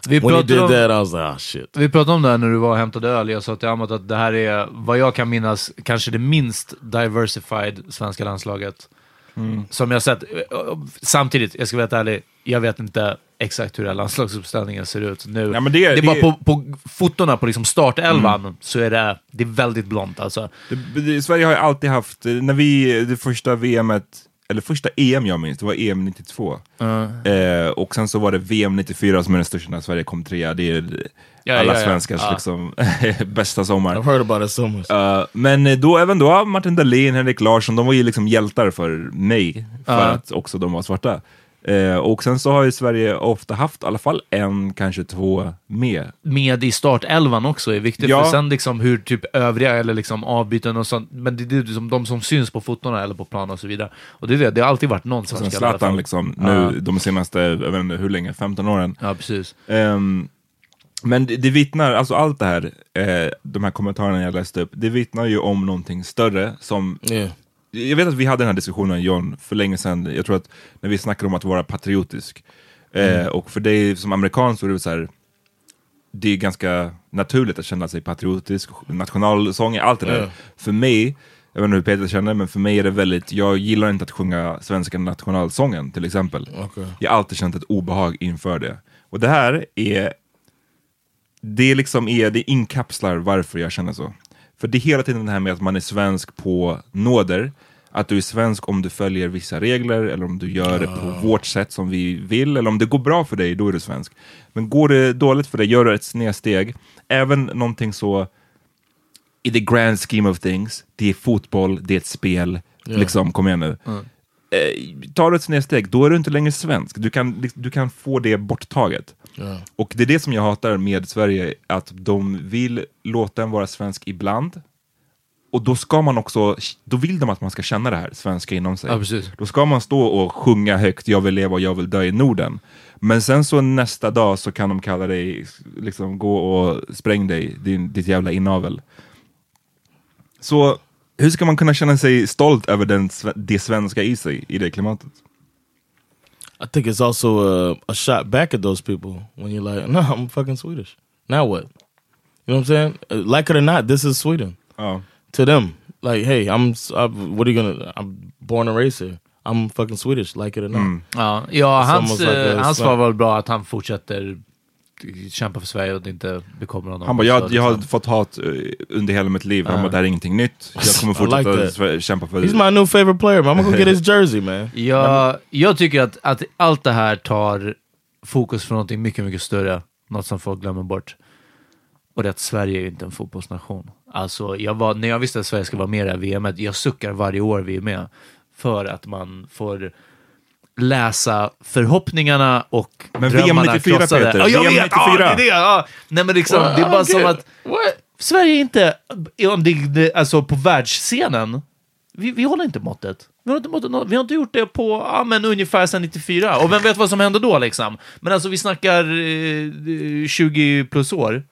Vi pratade, om, that, I was like, oh shit. vi pratade om det här när du var och hämtade öl. Jag sa till Amat att det här är, vad jag kan minnas, kanske det minst diversified svenska landslaget. Mm. Som jag sett. Samtidigt, jag ska vara helt ärlig, jag vet inte exakt hur den här landslagsuppställningen ser ut nu. Ja, men det- är det- bara på, på fotona på liksom startelvan så är det, det är väldigt blont alltså. Det, det, Sverige har ju alltid haft, när vi, det första VMet, eller första EM jag minns, det var EM 92. Eh, och sen så var det VM 94 som är den största när Sverige kom trea. Det är Ja, alla ja, svenskars Ja. liksom, (laughs) bästa sommar. I've heard about it so much. Uh, men då, även då, Martin Dahlin, Henrik Larsson, de var ju liksom hjältar för mig, för Ja. att också de var svarta. Eh, och sen så har ju Sverige ofta haft i alla fall en, kanske två med. med i startelvan också är viktigt. Ja. För sen liksom hur typ övriga eller liksom avbyten och sånt, men det det är liksom de som syns på fotona eller på plan och så vidare. Och det, är det, det har alltid varit någon Sen svensk Zlatan liksom, Ja. nu de senaste, jag vet inte hur länge, 15 åren. Ja, precis. Ehm, men det, det vittnar, alltså allt det här, eh, de här kommentarerna jag läste upp, det vittnar ju om någonting större som Yeah. Jag vet att vi hade den här diskussionen John för länge sedan, jag tror att när vi snackade om att vara patriotisk. Eh, och för dig som amerikan så är det så här, det är ganska naturligt att känna sig patriotisk, nationalsång, allt det där. Ja. För mig, jag vet inte hur Peter känner, men för mig är det väldigt, jag gillar inte att sjunga svenska nationalsången till exempel. Okej. Jag har alltid känt ett obehag inför det. Och det här är, det liksom är, det inkapslar varför jag känner så. För det är hela tiden det här med att man är svensk på nåder, att du är svensk om du följer vissa regler eller om du gör det på vårt sätt som vi vill, eller om det går bra för dig, då är du svensk. Men går det dåligt för dig, gör du ett snedsteg, även någonting så i the grand scheme of things, det är fotboll, det är ett spel, liksom, kom igen nu. Eh, tar du ett snedsteg, då är du inte längre svensk. Du kan, du kan få det borttaget. Ja. Och det är det som jag hatar med Sverige, att de vill låta en vara svensk ibland, och då ska man också, då vill de att man ska känna det här svenska inom sig. Ja. Då ska man stå och sjunga högt, jag vill leva och jag vill dö i Norden. Men sen så nästa dag så kan de kalla dig, liksom gå och spräng dig, din, ditt jävla inavel. Så hur ska man kunna känna sig stolt över den, det svenska i sig, i det klimatet? I think it's also a, a shot back at those people when you're like, (laughs) no, I'm fucking Swedish. Now what? You know what I'm saying? Uh, Like it or not, this is Sweden. Ja. To them, like, hey, I'm, I'm what are you gonna? I'm born and raised here. I'm fucking Swedish, like it or not. Ja, ja hans, like eh, a hans var väl bra att han fortsätter kämpa för Sverige och det inte bekommer honom. Han bara, jag, jag har liksom- fått hat eh, under hela mitt liv. Han bara, det här är ingenting nytt. Jag kommer (laughs) like fortsätta sve- kämpa för He's my new favorite player, man. I'm gonna go get his jersey, man. Jag, jag tycker att, att allt det här tar fokus från något mycket, mycket större. Något som folk glömmer bort. Och det är att Sverige är inte en fotbollsnation. Alltså, jag var, när jag visste att Sverige skulle vara med i det här VMet, jag suckar varje år vi är med. För att man får läsa förhoppningarna och Men VM drömmarna 94, krossade. Peter. Ja, jag VM vet! Ja, 94. det är det! Ja. Nej, men liksom, det är bara som att... Sverige är inte, om det, det, alltså på världsscenen, vi, vi håller inte måttet. Vi har inte, måttet, vi har inte gjort det på ja, men ungefär sedan 94. Och vem vet vad som hände då liksom? Men alltså vi snackar eh, 20 plus år.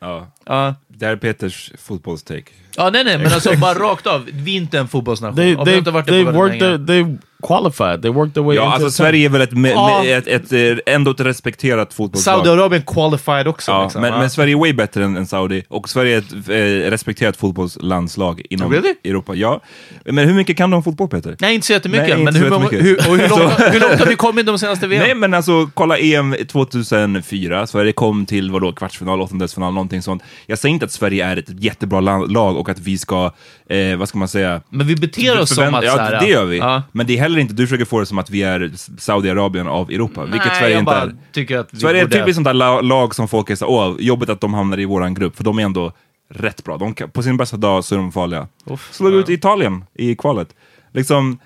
Ja. Ja, Det här är Peters fotbollstake. ja nej nej, men alltså bara rakt av. Vi är inte en fotbollsnation. They they inte varit det they på väldigt worked their they qualified. They worked their way. Ja, into alltså Sverige är väl ett, me, Ja. me, ett, ett, eh, ändå ett respekterat fotbollslag. Saudiarabien qualified också. Ja, liksom, men, ja. men Sverige är way bättre än, än Saudi, och Sverige är ett eh, respekterat fotbollslandslag inom Really? Europa. Ja. Men hur mycket kan om fotboll Peter? Nej, inte så jättemycket. Nej, inte men så hur, många- jättemycket. hur, och hur, (laughs) långt, hur långt har vi kommit de senaste VM? Nej men alltså kolla EM 2004, Sverige kom till vadå, kvartsfinal, åttondelsfinal, någonting sånt. Jag säger inte att Sverige är ett jättebra la- lag och att vi ska, eh, vad ska man säga, Men vi beter oss som att... ja, så det gör vi. Ja. Men det är heller inte, du försöker få det som att vi är Saudiarabien av Europa, vilket Nej, Sverige jag inte bara är. tycker att vi Sverige är borde- typiskt sånt där la- lag som folk är så åh, jobbigt att de hamnar i våran grupp, för de är ändå rätt bra. De kan, på sin bästa dag så är de farliga. Slog ut Italien i kvalet. Liksom,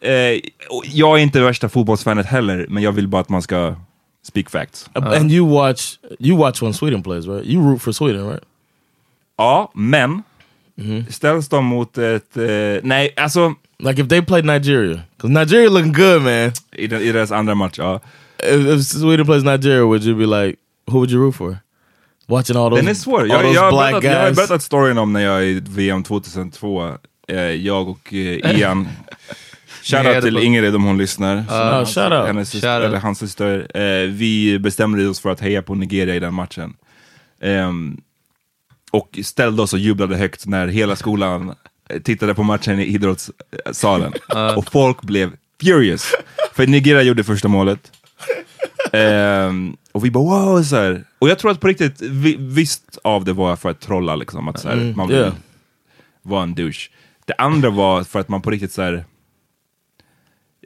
eh, och jag är inte värsta fotbollsfanet heller, men jag vill bara att man ska speak facts. And you watch you watch when Sweden plays, right? You root for Sweden, right? Ja, men ställs de mot ett... Eh, nej, alltså Like if they played Nigeria, because Nigeria looking good, man. i, deras andra match, ja. If, if Sweden plays Nigeria, would you be like, who would you root for? Watching all those, Den är svår. all Jag, those jag, har black berättat, jag har guys. berättat storyn om när jag i VM 2002, eh, jag och eh, Ian, (laughs) shoutout till Ingrid om hon lyssnar. Ja, hans-. Hennes syster, eller hans syster. Eh, vi bestämde oss för att heja på Nigeria i den matchen. Ehm, och ställde oss och jublade högt när hela skolan tittade på matchen i idrottssalen. (laughs) och folk blev furious. För Nigeria gjorde första målet. Ehm, och vi bara wow, så här. Och jag tror att på riktigt, vi, visst av det var för att trolla liksom, att så här, man vill yeah. vara en douche. Det andra var för att man på riktigt så här.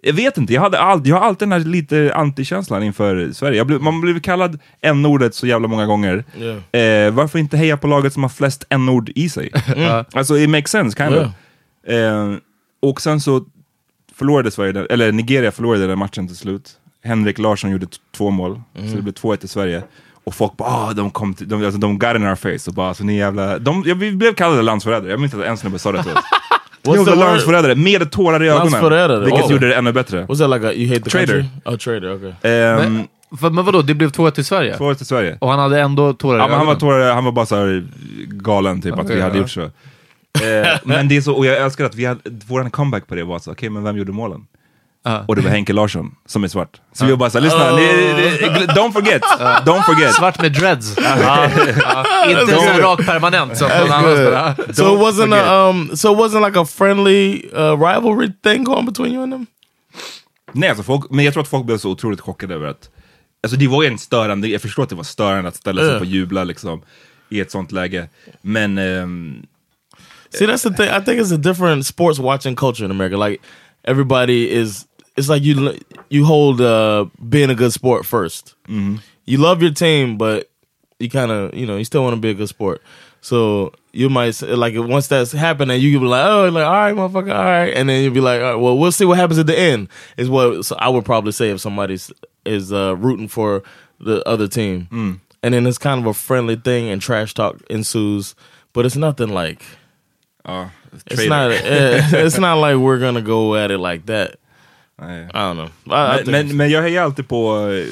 Jag vet inte, jag, hade all, jag har alltid den här lite antikänslan inför Sverige. Jag blev, man blev kallad n-ordet så jävla många gånger. Eh, varför inte heja på laget som har flest n-ord i sig? (laughs) Alltså it makes sense, kind of. Eh, och sen så förlorade Sverige, eller Nigeria förlorade den matchen till slut. Henrik Larsson gjorde två mål, så det blev 2-1 till Sverige. Och folk bara, ah, de kom till, de, alltså, de got in our face. Och bara, alltså, ni jävla... De, ja, vi blev kallade landsförrädare, jag minns att en snubbe sa det till oss. (laughs) What's the word? landsförrädare, med tårar i ögonen. Vilket oh. gjorde det ännu bättre. What's that like? A, you hate the Traitor. country? Oh, traitor. Okay. Ehm, Men, för, men vadå, det blev 2-1 till Sverige? 2-1 till Sverige. Och han hade ändå tårar i Ja, men han, var ögonen? tårar, han var bara så här galen typ, att vi hade gjort så. Eh, men det är så, och jag älskar att vi hade, våran comeback på det var så, okej men vem gjorde målen? Och det var Henke Larsson som är svart. Så vi var bara såhär, lyssna, ni, ni, don't forget, don't forget. Svart med dreads. Inte så rak permanent som någon annan. So it wasn't a, um, so it wasn't like a friendly uh, rivalry thing going between you and them. Nej, alltså folk, men jag tror att folk blev så otroligt chockade över att, alltså det var ju en störande, jag förstår att det var störande att ställa sig upp och jubla liksom i ett sånt läge. Men ehm, See, that's the thing. I think it's a different sports watching culture in America. Like everybody is, it's like you you hold uh, being a good sport 1st You love your team, but you kind of you know you still want to be a good sport. So you might say, like once that's happening, you can be like, oh, like all right, motherfucker, all right, and then you'll be like, all right, well, we'll see what happens at the end. Is what I would probably say if somebody's is uh, rooting for the other team, and then it's kind of a friendly thing, and trash talk ensues, but it's nothing like. ja, It's not. eh, it's (laughs) not like we're gonna go at it like that. Nej. I don't know. I, I Men, men, men jag hejar alltid på, eh,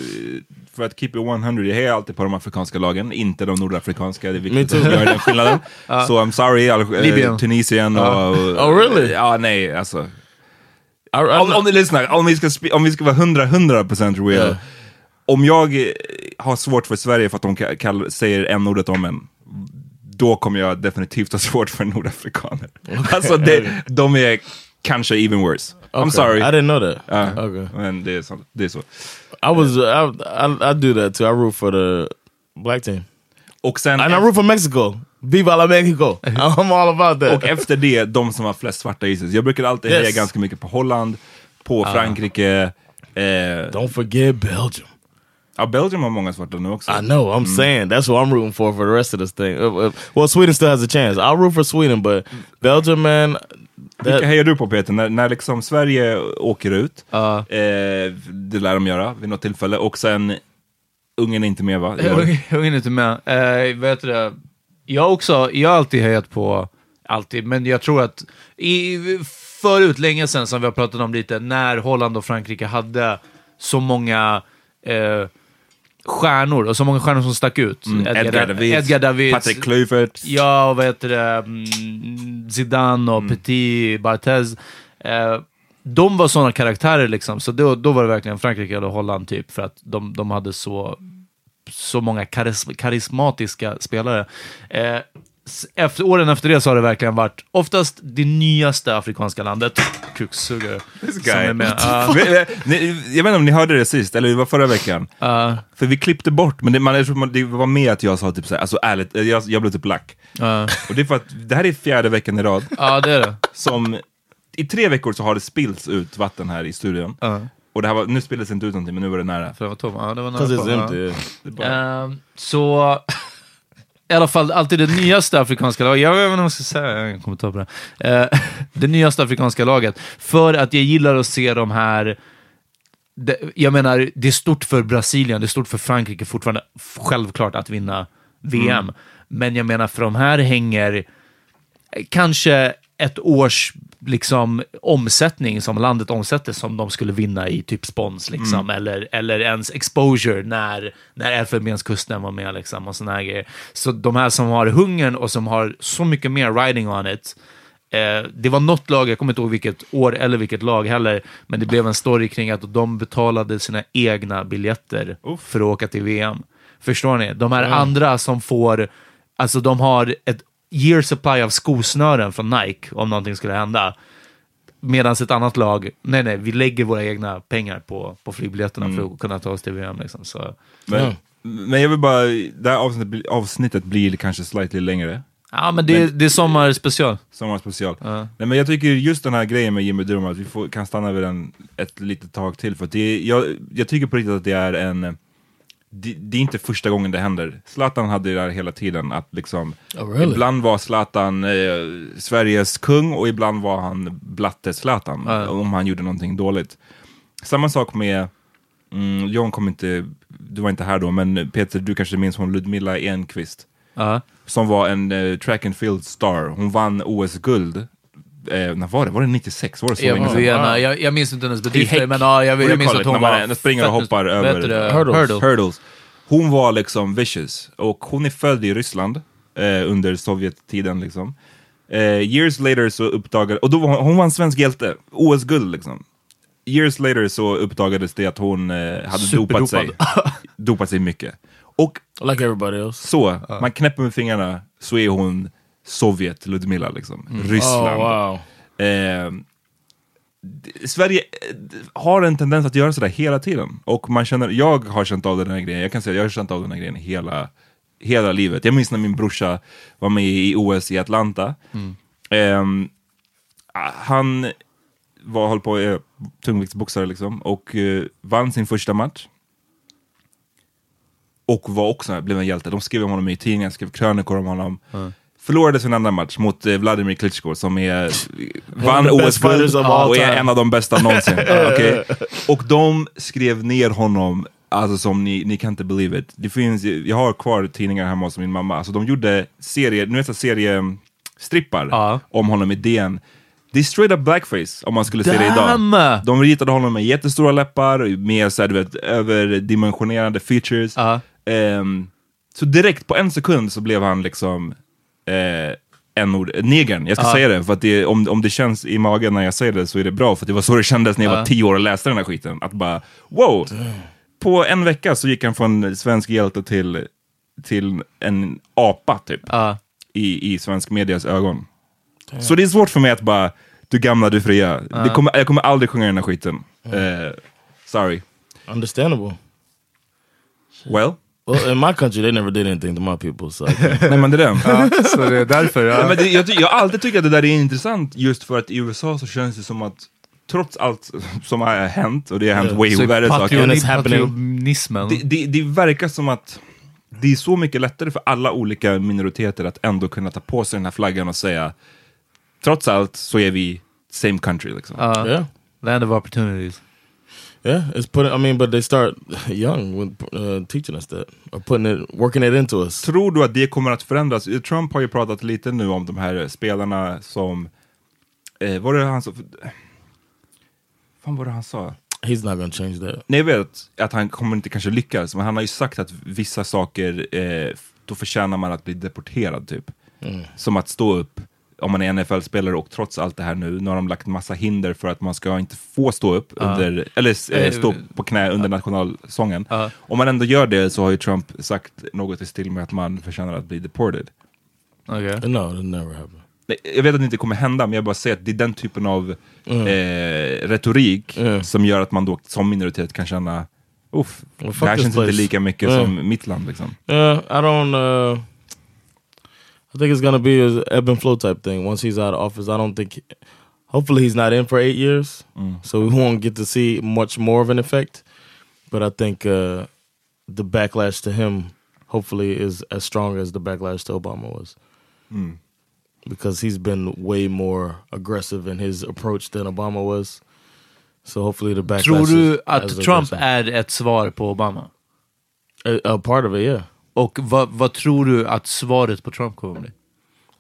för att keep it 100, jag hejar alltid på de afrikanska lagen, inte de nordafrikanska. Det är viktigt att göra den skillnaden. (laughs) Så I'm sorry, all, eh, Libyen. Tunisien och... (laughs) Oh, really? Ja, nej, alltså. I, I, Om, om ni lyssnar, om vi ska, om vi ska vara 100, 100% real. Ja. Om jag eh, har svårt för Sverige för att de kall, säger n-ordet om en, då kommer jag definitivt ha svårt för nordafrikaner. (laughs) Alltså det, de är kanske even worse. I'm sorry. I didn't know that. Ja, Okay. Men det är, så, det är så. I was. I, I I do that too. I root for the black team, Och sen and I root for Mexico. Viva la Mexico! (laughs) I'm all about that. Och efter det, de som har flest svarta i sig. Jag brukar alltid Yes. heja ganska mycket på Holland, på Frankrike. Eh, Don't forget Belgium. ja, Belgium har många svarta nu också. I know. I'm saying that's what I'm rooting for for the rest of this thing. Uh, uh, well, Sweden still has a chance. I'll root for Sweden, but Belgium, man. Vilka That, hejar du på Peter? När, när liksom Sverige åker ut, eh, det lär de göra vid något tillfälle, och sen Ungern är inte med va? (laughs) Ungen är inte med. Eh, heter det? Jag också, jag har alltid hejat på, alltid, men jag tror att i, förut, länge sedan, som vi har pratat om lite, när Holland och Frankrike hade så många eh, stjärnor, och så många stjärnor som stack ut. Mm, Edgar Davids, Edgar Davids Patrik Kluivert. Ja, och vad heter det? Mm, Zidane och Petit, Barthez. Eh, de var sådana karaktärer liksom, så då, då var det verkligen Frankrike eller Holland typ, för att de, de hade så, så många karis, karismatiska spelare. Eh, efter, åren efter det så har det verkligen varit oftast det nyaste afrikanska landet, kuksugare, som guy. är med. (laughs) Ni- Jag vet inte om ni hörde det sist, eller det var förra veckan. ja, För vi klippte bort, men det, man, det var med att jag sa typ såhär, alltså ärligt, jag, jag blev typ lack. ja. Och det är för att det här är fjärde veckan i rad ja, det är det. som, i tre veckor så har det spillts ut vatten här i studion. Och det här var, nu spilldes det inte ut någonting, men nu var det nära. För det var tom. Ja, det var nära it's på, ja. empty. Det är bara- så (laughs) i alla fall alltid det nyaste afrikanska laget. Jag vet inte vad jag ska säga, jag ingen kommentar på det. Eh, (laughs) det nyaste afrikanska laget. För att jag gillar att se de här det, jag menar, det är stort för Brasilien, det är stort för Frankrike fortfarande, självklart att vinna VM. Men jag menar, för de här hänger kanske ett års liksom, omsättning som landet omsätter som de skulle vinna i typ spons, liksom, eller, eller ens exposure när, när Elfenbenskusten var med. Liksom, och såna här grejer. Så de här som har hungern och som har så mycket mer riding on it, Eh, det var något lag, jag kommer inte ihåg vilket år eller vilket lag heller, men det blev en story kring att de betalade sina egna biljetter för att åka till VM. Förstår ni? De här andra som får, alltså de har ett year supply av skosnören från Nike om någonting skulle hända. Medan ett annat lag, nej nej, vi lägger våra egna pengar på, på flygbiljetterna för att kunna ta oss till VM. Liksom, så. Men, men jag vill bara, det här avsnittet, blir- avsnittet blir kanske slightly längre. Ja, men det, det är sommarspecial. Sommarspecial. Nej, men jag tycker just den här grejen med Jimmy Durmaz, att vi får, kan stanna vid den ett litet tag till. För att det är, jag, jag tycker på riktigt att det är en... Det, det är inte första gången det händer. Zlatan hade det där hela tiden, att liksom... Ibland var Zlatan eh, Sveriges kung och ibland var han blatte Zlatan, om han gjorde någonting dåligt. Samma sak med... Mm, John kom inte... Du var inte här då, men Peter, du kanske minns hon Ludmilla Enqvist Ja. som var en eh, track and field star. Hon vann OS-guld. Eh, när var det? Var det 96? Var det så Jag, länge var, sedan? jag, jag, jag minns inte hennes bedrifter, men ja, jag, do jag you minns att hon När var... man- springer och hoppar över-? Hurdles. Hurdle. Hurdles. Hon var liksom vicious. Och hon är född i Ryssland eh, under Sovjettiden liksom. Eh, years later så uppdagade, och då var hon, hon var en svensk hjälte. OS-guld liksom. years later så uppdagades det att hon eh, hade dopat sig. dopat sig mycket. Och Like everybody else. så, man knäpper med fingrarna så är hon Sovjet Ludmilla liksom. Ryssland. Oh, wow. Eh, Sverige eh, har en tendens att göra sådär hela tiden. Och man känner, jag har känt av den här grejen, jag kan säga att jag har känt av den här grejen hela, hela livet. Jag minns när min brorsa var med i OS i Atlanta. Ehm, ah, han var, höll på att tungviktsboxare liksom, och eh, vann sin första match. Och var också, blev en hjälte. De skrev om honom i tidningen, skrev krönikor om honom. Förlorade sin andra match mot eh, Vladimir Klitschko som är, vann the best OS-guld och är en av de bästa någonsin. (laughs) Okej? Och de skrev ner honom, alltså som ni, ni kan inte believe it. Det finns, jag har kvar tidningar hemma hos min mamma, alltså de gjorde serier, nu vet seriestrippar Ja. om honom i DN. Det är straight up blackface om man skulle se det idag. Damn! De ritade honom med jättestora läppar, med så här, du vet, överdimensionerade features. Ja. Ehm, så direkt på en sekund så blev han liksom eh, en ord, negern. Jag ska Ja. säga det, för att det, om, om det känns i magen när jag säger det så är det bra, för det var så det kändes när jag Ja. var tio år och läste den här skiten. Att bara, wow! På en vecka så gick han från svensk hjälte till, till en apa typ, Ja. i, i svensk medias ögon. Så det är svårt för mig att bara, du gamla, du fria. Det kommer, jag kommer aldrig sjunga den här skiten. Eh, sorry. Understandable. Well, Well, in my country, they never did anything to my people. So (laughs) nej men det är den. Så det är därför. Ja, Ja. men det, jag, har alltid tyckt att det där är intressant just för att i USA så känns det som att trots allt som har hänt, och det har hänt Ja. way Så värre saker, patrionismen. det, det, det verkar som att det är så mycket lättare för alla olika minoriteter att ändå kunna ta på sig den här flaggan och säga trots allt så är vi same country liksom. Ja. yeah. Land of opportunities. Yeah, it's putting. I mean, but they start young with uh, teaching us that or putting it, working it into us. Tror du att det kommer att förändras? Trump har ju pratat lite nu om de här spelarna som, eh, var det han som, fan var det han sa? He's not gonna change that. Nej, jag vet att han kommer inte kanske lyckas, men han har ju sagt att vissa saker, eh, då förtjänar man att bli deporterad typ. Som att stå upp, om man är NFL-spelare och trots allt det här nu, nu har de lagt massa hinder för att man ska inte få stå upp, under, eller eh, stå på knä under nationalsången. Ja. Om man ändå gör det så har ju Trump sagt något i stil med att man förtjänar att bli deported. Okej. No, it'll never happen. Nej, Jag vet att det inte kommer hända, men jag bara säger att det är den typen av eh, retorik Mm. som gör att man då som minoritet kan känna Uff, Well, det här känns inte place." lika mycket Mm. som mitt land liksom. Yeah, I don't. I think it's gonna be a ebb and flow type thing. Once he's out of office, I don't think. Hopefully, he's not in for eight years, so we won't get to see much more of an effect. But I think uh, the backlash to him, hopefully, is as strong as the backlash to Obama was, because he's been way more aggressive in his approach than Obama was. So hopefully, the backlash. Tror du att Trump är ett svar på Obama? a, a part of it? Yeah, Och vad, vad tror du att svaret på Trump kommer bli?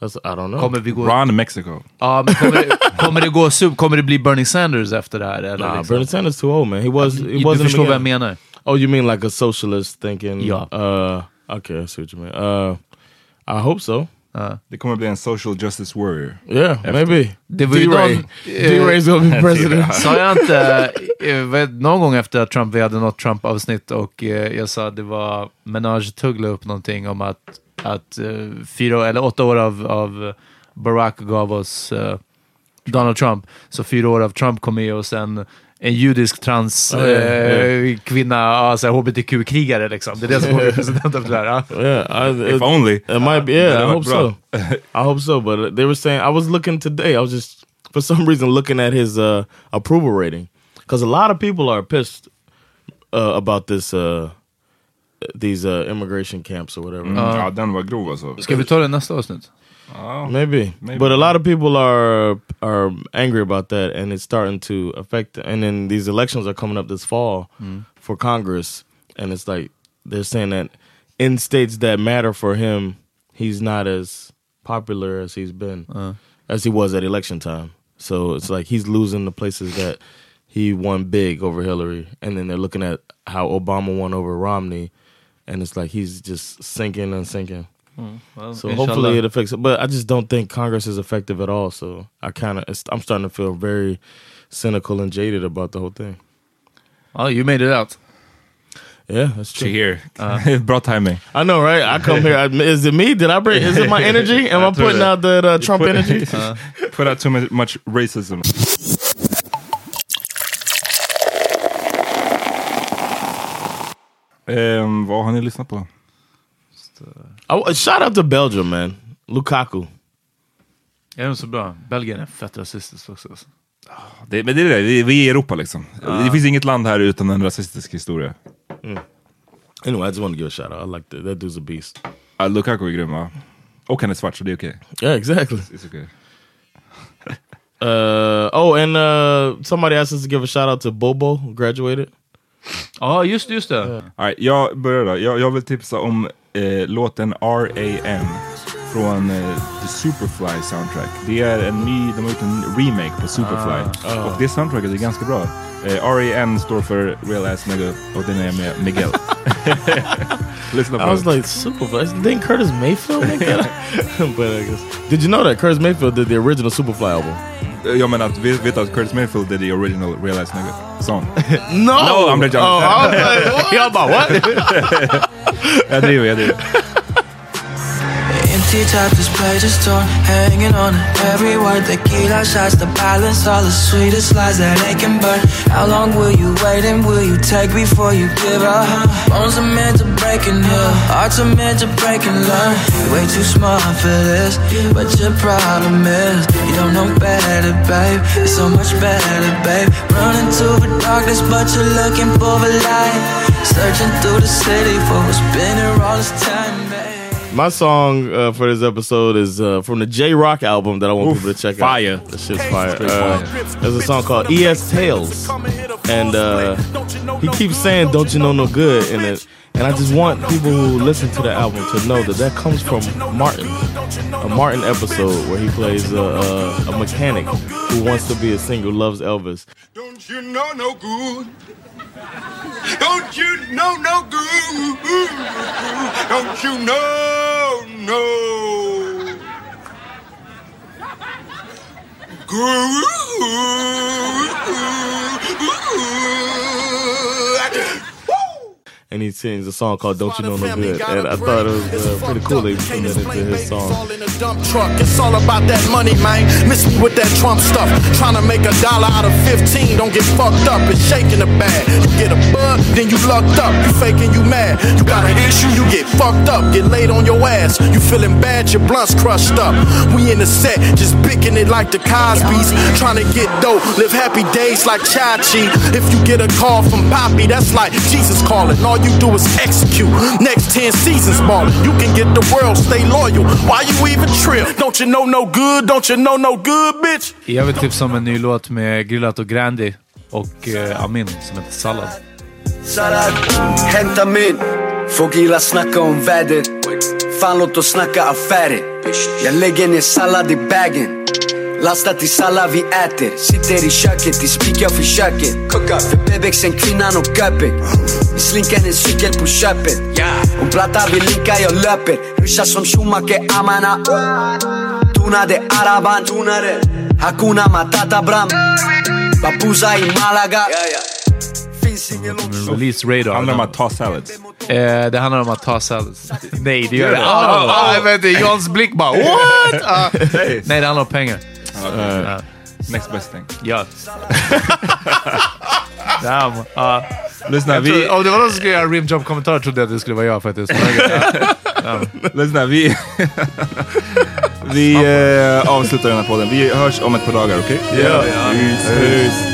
that's I don't know. Kommer vi gå... Ron Mexico. Ja, men kommer, det, kommer, det gå sub, kommer det bli Bernie Sanders efter det här? Eller Nah, liksom? Bernie Sanders too old, man. He was. He du wasn't. förstår vad jag menar? Oh, you mean like a socialist thinking? Yeah. Uh, okay, I see what you mean. Uh, I hope so. Det kommer bli en social justice warrior. Yeah, maybe. Det var ju D-Ray. D-Ray's gonna be (laughs) president. Sa jag inte någon gång efter att Trump, vi hade något Trump-avsnitt och eh, jag sa att det var Menage Tugg upp någonting om att, att eh, fyra eller åtta år av, av Barack gav oss eh, Donald Trump, så fyra år av Trump kom med och sen en judisk trans Ja, ja, eh, kvinna, alltså hbtq-krigare liksom. Det är det som kommer president efter det här. ja. (laughs) Yeah, I, If only. it might be. Yeah, I hope so. I hope so. But they were saying I was looking today. I was just for some reason looking at his uh, approval rating because a lot of people are pissed uh, about this. Uh, these uh, immigration camps or whatever. Mm. ja, den var grov alltså. Ska vi ta det nästa avsnitt? Maybe. Maybe. but a lot of people are are angry about that, and it's starting to affect. And then these elections are coming up this fall for Congress, and it's like they're saying that in states that matter for him, he's not as popular as he's been, as he was at election time. So it's like he's losing the places that he won big over Hillary, and then they're looking at how Obama won over Romney, and it's like he's just sinking and sinking. Hmm, well, So inshallah. hopefully it affects it. But I just don't think Congress is effective at all. So I kind of, I'm starting to feel very cynical and jaded about the whole thing. Oh, you made it out. Yeah, that's true. She here. Bra timing. I know, right? I come here. I, is it me? Did I bring? Is it my (laughs) energy? Am I Jag tror putting det. out that uh, Trump Put- energy? (laughs) Uh, put out too much- much racism. Ehm, vad har ni lyssnat på? I, shout out to Belgium, man. Lukaku. Är de så bra? Belgien är fett rasistiskt också. alltså. Det, men det är det, vi, är i Europa liksom. Det finns inget land här utan en rasistisk historia. Anyway, I just want to give a shout out. I like that. That dude's a beast. Uh, Lukaku är grym va? Och han är svart så det är okej. Yeah, exactly. It's okay. (laughs) Uh, oh, and uh, somebody asked us to give a shout out to Bobo, who graduated. Ja, just det, just det. Right, jag börjar då. Jag, jag vill tipsa om eh, låten R.A.M. från eh, The Superfly soundtrack. Det är en ny, de har gjort en remake på Superfly. Ah. Och det soundtracket är ganska bra. Eh, R.A.M. står för Real Ass Nigga och den är med Miguel. (laughs) Lyssna på I was like, Superfly. Didn't Curtis Mayfield make that? but I guess. Did you know that Curtis Mayfield did the original Superfly album? Eh, Jag menar att, vet, vet att Curtis Mayfield did the original Real Ass Nigga song. No! (laughs) No, I'm just joking. Oh? (laughs) Y'all about what? (laughs) jag driver, jag driver. Empty top display, just torn, hanging on every word. Tequila shots, the balance, all the sweetest lies that they can burn. How long will you wait and will you take before you give up? Bones are meant to break and heal, hearts are meant to break and learn. You're way too smart for this, but your problem is you don't know better, babe. It's so much better, babe. Running to the darkness, but you're looking for the light. Searching through the city for what's been here all this time. My song uh, for this episode is uh, from the J Rock album that I want Oof, people to check fire. out. The shit's fire. Uh, there's a song called ES Tales, and uh, he keeps saying "Don't you know no good" in it. And I just want people who listen to the album to know that that comes from Martin, a Martin episode where he plays a, a, a mechanic who wants to be a singer, loves Elvis. Don't you know no good? Don't you know no good? Don't you know no good? And he sings a song called "Don't You Know No Good," and I thought it was uh, pretty cool he put that into his song. dump truck. It's all about that money, man. Miss me with that Trump stuff. Trying to make a dollar out of 15. Don't get fucked up. It's shaking the bag. You get a bug, then you lucked up. You faking you mad. You got an issue, you get fucked up. Get laid on your ass. You feeling bad, your blunt's crushed up. We in the set, just picking it like the Cosby's. Trying to get dope, live happy days like Chachi. If you get a call from Poppy, that's like Jesus calling. All you do is execute. Next 10 seasons ballin'. You can get the world, stay loyal. Why you even trip? Don't you know no good? Don't you know no good, bitch? Jag vill tipsa om en ny låt med Grillat och Grandi och eh, Amin som heter Sallad. Sallad, hämta min Folk gillar snacka om vädret Fan låt oss snacka affärer Jag lägger ner sallad i bagen Lastat till sallad vi äter Sitter i köket, i spik jag försöker för bebexen, kvinnan och göpet Vi slinkar en cykel på köpet Och blattar vi linkar, jag löper Ryssar som Schumacher, Amana. Tonade araban Hakuna Matata Bram. Babuza i Malaga. Release Radar. Handlar om att ta salads. Eh, det handlar om att ta salads. Nej, det gör det. Ah, Ah, inte, Jans blick bara what? Nej. Nej, det handlar om pengar. Okay. Next best thing. Ja. (laughs) Damn. Uh, Lyssna, vi- om det var någon som skulle göra rimjob-kommentar trodde jag att det skulle vara jag faktiskt. (laughs) Lyssna, vi... (laughs) vi eh, avslutar den här podden. Vi hörs om ett par dagar, okej? Ja. Peace. Peace.